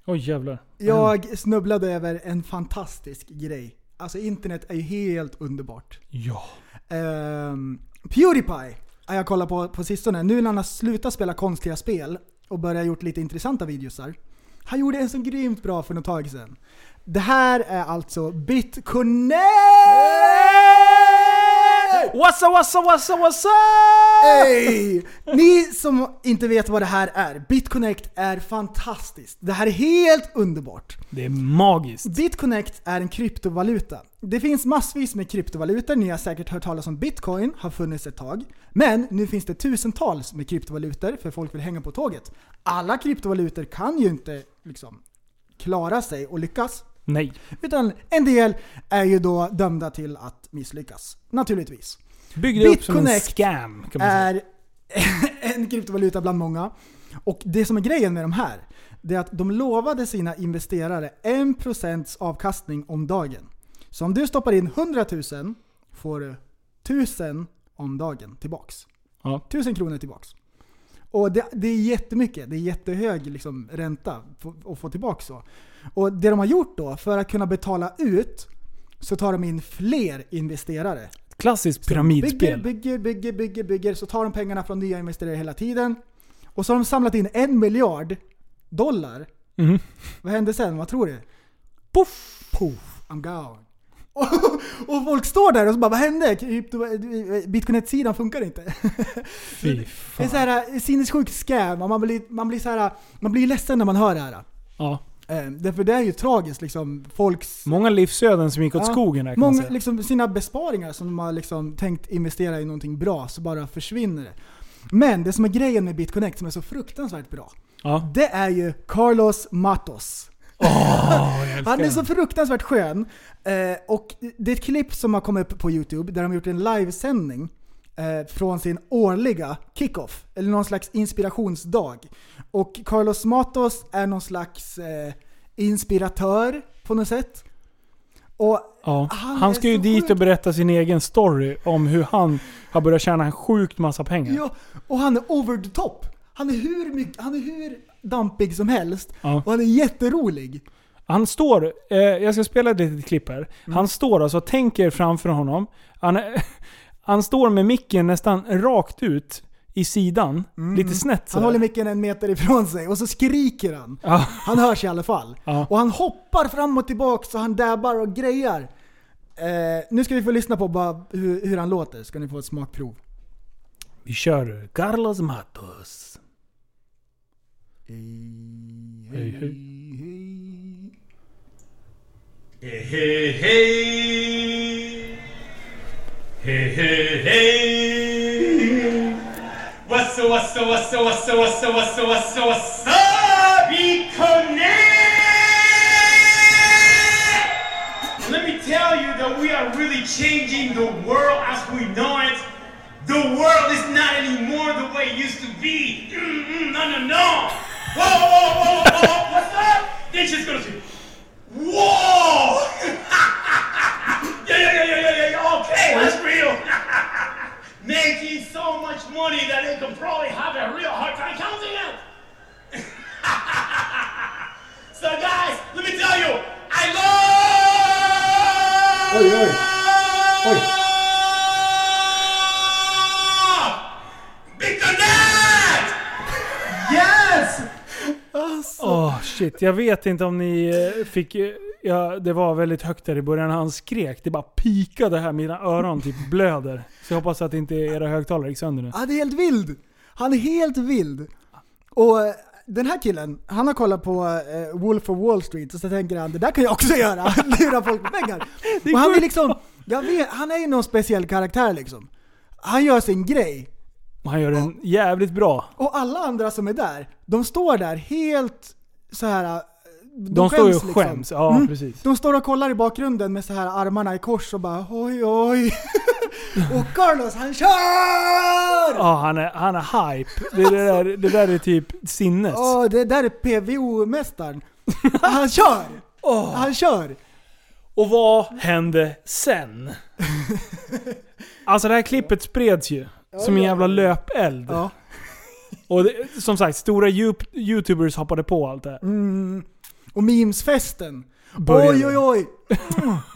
Oj jävlar. Jag snubblade över en fantastisk grej. Alltså internet är ju helt underbart. Ja. Ehm, Pewdiepie har jag kollat på på sistone. Nu när han har slutat spela konstiga spel och börjat gjort lite intressanta videosar. Han gjorde en så grymt bra för något tag sedan. Det här är alltså BitConnect! Wassa wassa wassa wassa! Hey! Ni som inte vet vad det här är, BitConnect är fantastiskt. Det här är helt underbart. Det är magiskt. BitConnect är en kryptovaluta. Det finns massvis med kryptovalutor, ni har säkert hört talas om bitcoin, har funnits ett tag. Men nu finns det tusentals med kryptovalutor för folk vill hänga på tåget. Alla kryptovalutor kan ju inte liksom klara sig och lyckas. Nej. Utan en del är ju då dömda till att misslyckas. Naturligtvis. Bygg det upp som en scam kan man säga. är en kryptovaluta bland många. Och det som är grejen med de här, det är att de lovade sina investerare 1% avkastning om dagen. Så om du stoppar in 100 000 får du 1000 om dagen tillbaks. Ja. 1000 kronor tillbaks. Och det, det är jättemycket. Det är jättehög liksom, ränta att få tillbaka så. Och det de har gjort då, för att kunna betala ut, så tar de in fler investerare. Klassiskt pyramidspel. Bygger, bygger, bygger, bygger, bygger. Så tar de pengarna från nya investerare hela tiden. Och så har de samlat in en miljard dollar. Mhm. Vad hände sen? Vad tror du? Puff! Poof, I'm gone. Och, och folk står där och så bara vad hände? Krypto- Bitcoin-sidan funkar inte. Fy Det är fan. så här sinnessjuk scam och man blir, man blir så här, man blir ledsen när man hör det här. Ja. Eh, Därför det är ju tragiskt liksom. Folks Många livsöden som gick åt Ja, skogen där kan man Många, säga. liksom, sina besparingar som de har liksom tänkt investera i någonting bra, så bara försvinner det. Men det som är grejen med BitConnect som är så fruktansvärt bra, Ja. det är ju Carlos Matos. Han är så fruktansvärt skön. Eh, och det är ett klipp som har kommit upp på Youtube där de har gjort en livesändning från sin årliga kickoff, eller någon slags inspirationsdag. Och Carlos Matos är någon slags eh, inspiratör på något sätt. Och Ja. Han Han ska ju dit sjuk. och berätta sin egen story om hur han har börjat tjäna en sjukt massa pengar. Ja, och han är over the top. Han är hur, mycket, han är hur dampig som helst. Ja. Och han är jätterolig. Han står, eh, jag ska spela ett litet klipp här. Mm. Han står alltså och tänker framför honom. Han, är, han står med micken nästan rakt ut i sidan. Lite snett Mm. Han sådär. håller micken en meter ifrån sig och så skriker han. Ja. Han hörs i alla fall. Ja. Och han hoppar fram och tillbaka så han dabbar och grejar. Eh, nu ska vi få lyssna på bara hur, hur han låter, ska ni få ett smakprov. Vi kör Carlos Matos. Hej, hej. Hey, hey, hey, hey, hey. What's up, what's up, what's up, what's up, what's up, what's up, what's up, what's up? Be connect. Let me tell you that we are really changing the world as we know it. The world is not anymore the way it used to be. Mm-mm, no, no, no. Whoa, whoa, whoa, whoa, whoa. What's up? Then she's gonna say, Whoa! yeah, yeah, yeah, yeah, yeah, yeah. Okay, that's real. Making so much money that they can probably have a real hard time counting it. so, guys, let me tell you, I love. Big Connect! Yes! Åh shit, jag vet inte om ni eh, fick... Ja, det var väldigt högt där i början han skrek. Det bara pikade här, mina öron typ blöder. Så jag hoppas att inte era högtalare gick sönder nu. Han är helt vild! Han är helt vild. Och eh, den här killen, han har kollat på eh, Wolf of Wall Street och så tänker han det där kan jag också göra. Lura folk på pengar. Och han är liksom, jag vet, han är ju någon speciell karaktär liksom. Han gör sin grej. Han gör den jävligt bra. Och alla andra som är där, de står där helt så här. Eh, De, står ju och liksom. skäms. Ja, Mm. precis. De står och kollar i bakgrunden med så här armarna i kors och bara oj oj. och Carlos han kör! Ja, han är, han är hype. Det, det, där, det där är typ sinnes. Åh, det där är PVO-mästaren. Han kör! Han kör! Och vad hände sen? Alltså det här klippet spreds ju. Som en jävla löpeld. Ja. Och det, som sagt, stora you- youtubers hoppade på allt det här. Mm. Och memesfesten. Började. Oj oj oj!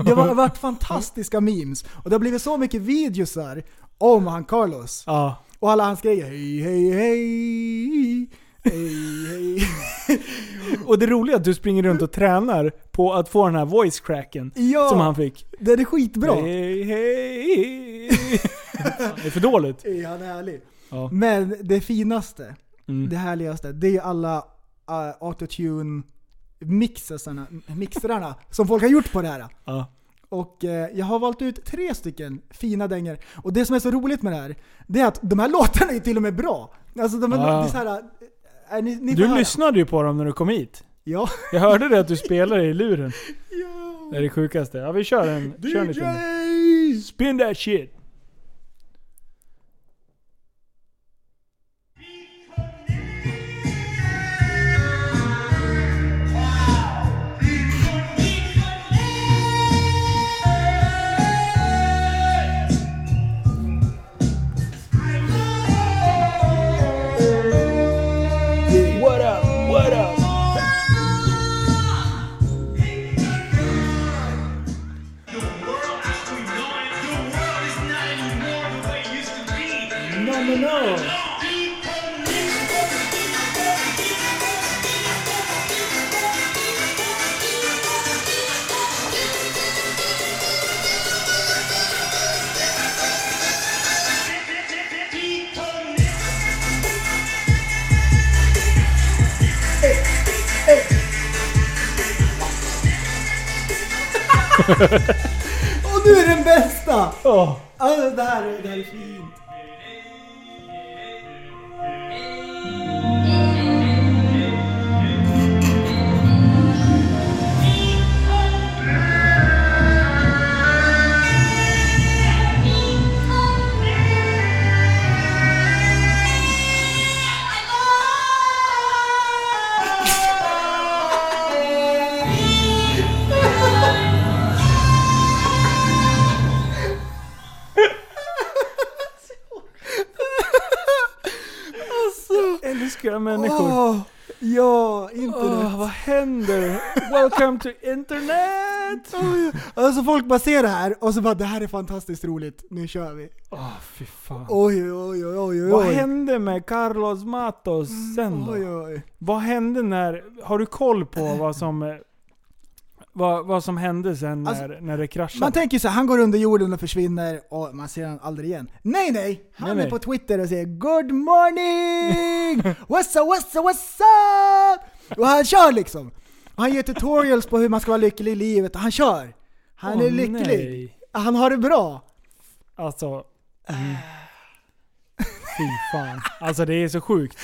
Det har varit fantastiska memes. Och det har blivit så mycket videosar om han Carlos. Ja. Och alla hans grejer. Hej hej hej. Hej hej. Och det roliga är att du springer runt och tränar på att få den här voice cracken Ja. som han fick. Det är skitbra. Hej, hej. det är för dåligt. Är han härlig? Ja. Men det finaste, Mm. det härligaste, det är alla uh, autotune mixersarna, mixrarna som folk har gjort på det här. Ja. Och eh, jag har valt ut tre stycken fina dängor. Och det som är så roligt med det här, det är att de här låtarna är till och med bra. Alltså de är, Ja. det är så här, äh, ni, ni Du höra. lyssnade ju på dem när du kom hit. Ja. Jag hörde det att du spelade i luren. ja. Det är det sjukaste. Ja vi kör en, kör en liten. DJ! Spin that shit. Och nu är den bästa! Åh. Alltså, det, här, är- det här är fint. Älskar människor. Åh, ja, internet. Åh, vad händer? Welcome to internet! Alltså folk bara ser det här och så bara det här är fantastiskt roligt, nu kör vi. Åh, fy fan. Oj oj oj oj oj. Vad hände med Carlos Matos sen då? Oj oj. Vad hände när... Har du koll på vad som... Vad, vad som hände sen Alltså, när, när det kraschade? Man tänker så här, han går under jorden och försvinner och man ser han aldrig igen. Nej nej! Han Nej, är nej. på Twitter och säger 'Good morning! What's up, what's up, what's up?' Och han kör liksom. Och han ger tutorials på hur man ska vara lycklig i livet och han kör. Han Åh, är lycklig. nej. Han har det bra. Alltså... Mm. Fy fan. Alltså det är så sjukt.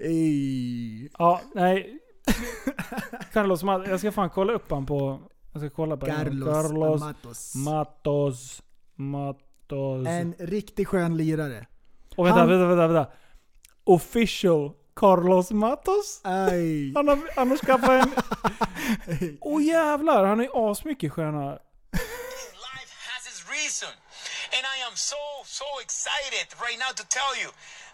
Ej. Ja, nej. Carlos Matos. Jag ska fan kolla upp han på... Jag ska kolla på. Carlos, Carlos Matos. Matos. Matos. En riktigt skön lirare. Och vänta, han- vänta, vänta, vänta. Official Carlos Matos. Aj. Han har, han har skaffat en... Åh oh, jävlar, han har ju asmycket sköna... Life has its reason. And I am so, so excited right now to tell you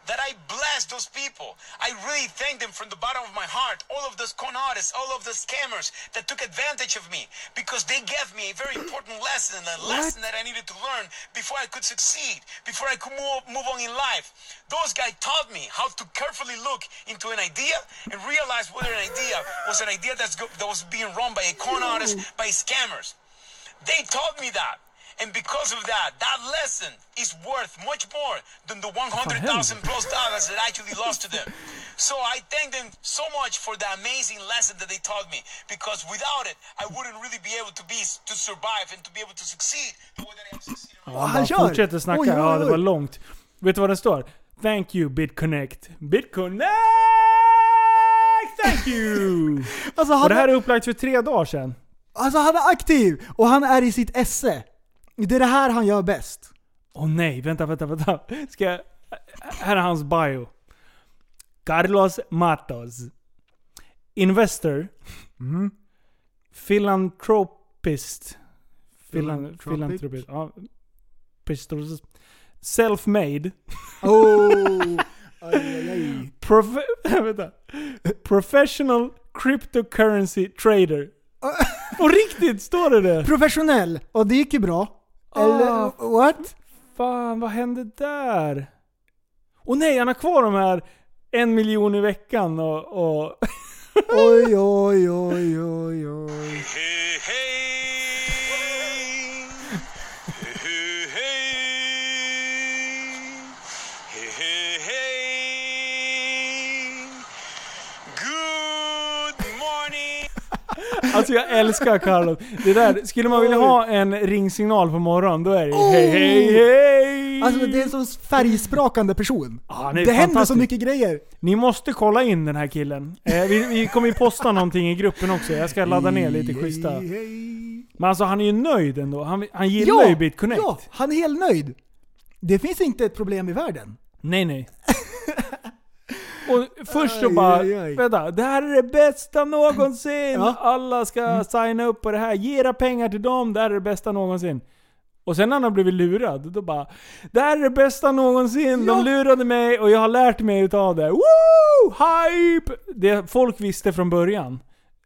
that I bless those people. I really thank them from the bottom of my heart. All of those con artists, all of the scammers that took advantage of me because they gave me a very important lesson, a lesson that I needed to learn before I could succeed, before I could move, move on in life. Those guys taught me how to carefully look into an idea and realize whether an idea was an idea that's go- that was being run by a con artist, by scammers. They taught me that. And because of that, that lesson is worth much more than the 100,000 plus dollars that I actually lost to them. So I thank them so much for the amazing lesson that they taught me. Because without it, I wouldn't really be able to be to survive and to be able to succeed the way that I have succeeded. Ja, han bara kör. fortsätter snacka. Oj, oj, Ja, det oj. var långt. Vet du vad det står? Thank you BitConnect. BitConnect! Thank you! Alltså Och han, det här är, är upplagt för tre dagar sedan. alltså han är aktiv och han är i sitt esse. Det är det här han gör bäst. Åh nej, vänta, vänta, vänta. Ska jag... Här är hans bio. Carlos Matos. Investor. Philanthropist. Philan, Philanthropic. philanthropist. Ja. Self-made. Oh, Aj. Profe- vänta. Professional cryptocurrency trader. På riktigt står det det? Professionell, och det gick ju bra. Eller Ah. what? Fan, vad hände där? Och nej, han har kvar de här en miljon i veckan och... och Oj, oj, oj, oj, oj. Hey, hey. Hey, hey. Hey, hey, hey. Good morning. Alltså jag älskar Carlos. Det där, skulle man vilja ha en ringsignal på morgonen, då är det hej, hej, hej! Alltså det är en så färgsprakande person. Ja, är det händer så mycket grejer. Ni måste kolla in den här killen. Eh, vi, vi kommer ju posta någonting i gruppen också. Jag ska ladda ner lite schyssta. Men alltså han är ju nöjd ändå. Han, han gillar ju BitConnect. ja, han är helt nöjd. Det finns inte ett problem i världen. Nej nej. Och först så bara, aj, aj. vänta, det här är det bästa någonsin! Ja. Mm. Alla ska signa upp på det här, ge era pengar till dem, det här är det bästa någonsin. Och sen när han har blivit lurad, då bara Det här är det bästa någonsin, Ja. de lurade mig och jag har lärt mig utav det. Woo! Hype! Det folk visste från början,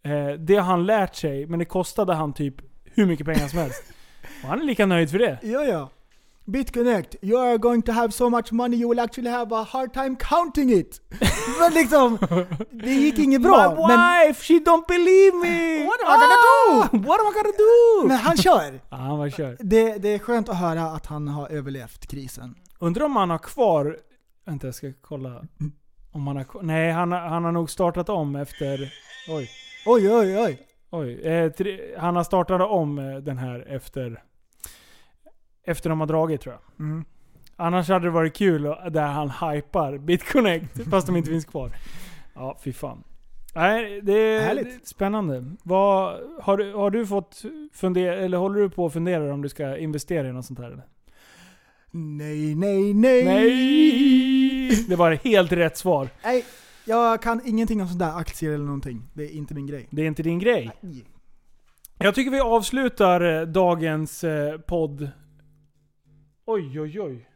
eh, det har han lärt sig, men det kostade han typ hur mycket pengar som helst. Och han är lika nöjd för det. Ja, ja. BitConnect, you are going to have so much money you will actually have a hard time counting it. men liksom, det gick inget bra. My wife, she don't believe me! What am I gonna do? What am I gonna do? men han kör. Ja, han var kör. Det, det är skönt att höra att han har överlevt krisen. Undrar om han har kvar... Vänta, jag ska kolla. Om han har Nej, han, han har nog startat om efter... Oj. Oj, oj, oj. Oj. Eh, tre, han har startat om eh, den här efter... Efter de har dragit tror jag. Mm. Annars hade det varit kul där han hypar BitConnect fast de inte finns kvar. Ja, fy fan. Nej, det är Härligt. spännande. Vad, har, du, har du fått fundera, eller håller du på att fundera om du ska investera i något sånt här? Eller? Nej, nej, nej. Nej! Det var helt rätt svar. Nej, jag kan ingenting om sådana där aktier eller någonting. Det är inte min grej. Det är inte din grej. Jag tycker vi avslutar eh, dagens eh, podd. Oj, oj, oj.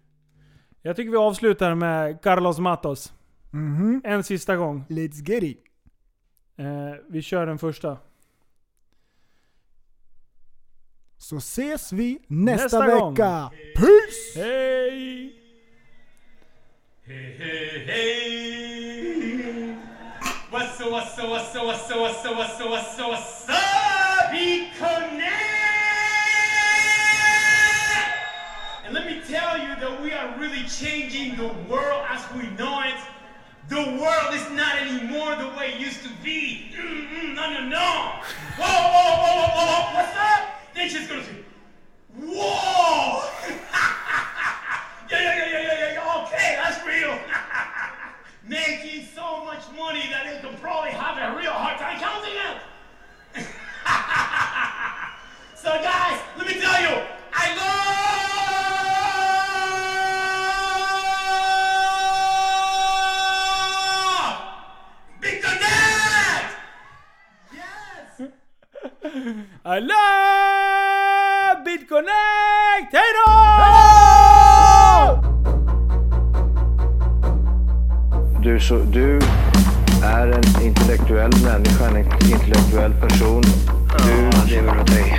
Jag tycker vi avslutar med Carlos Matos. Mhm. En sista gång. Let's get it. Eh, vi kör den första. Så ses vi nästa, Nästa gång. vecka. Peace! Hej! Hey, hey, hey. What's up, what's up, what's up, what's up, what's up, what's up, what's up, what's up? Be connect! That we are really changing the world as we know it. The world is not anymore the way it used to be. Mm-mm, no, no, no. Whoa, whoa, whoa, whoa, whoa. What's up? Then she's gonna say, whoa! Yeah, yeah, yeah, yeah, yeah, yeah. Okay, that's real. Making so much money that they can probably have a real hard time counting it. so, guys, let me tell you, I love I love BitConnect! Hej då! Du, så, du är en intellektuell människa, en intellektuell person. Du lever åt dig.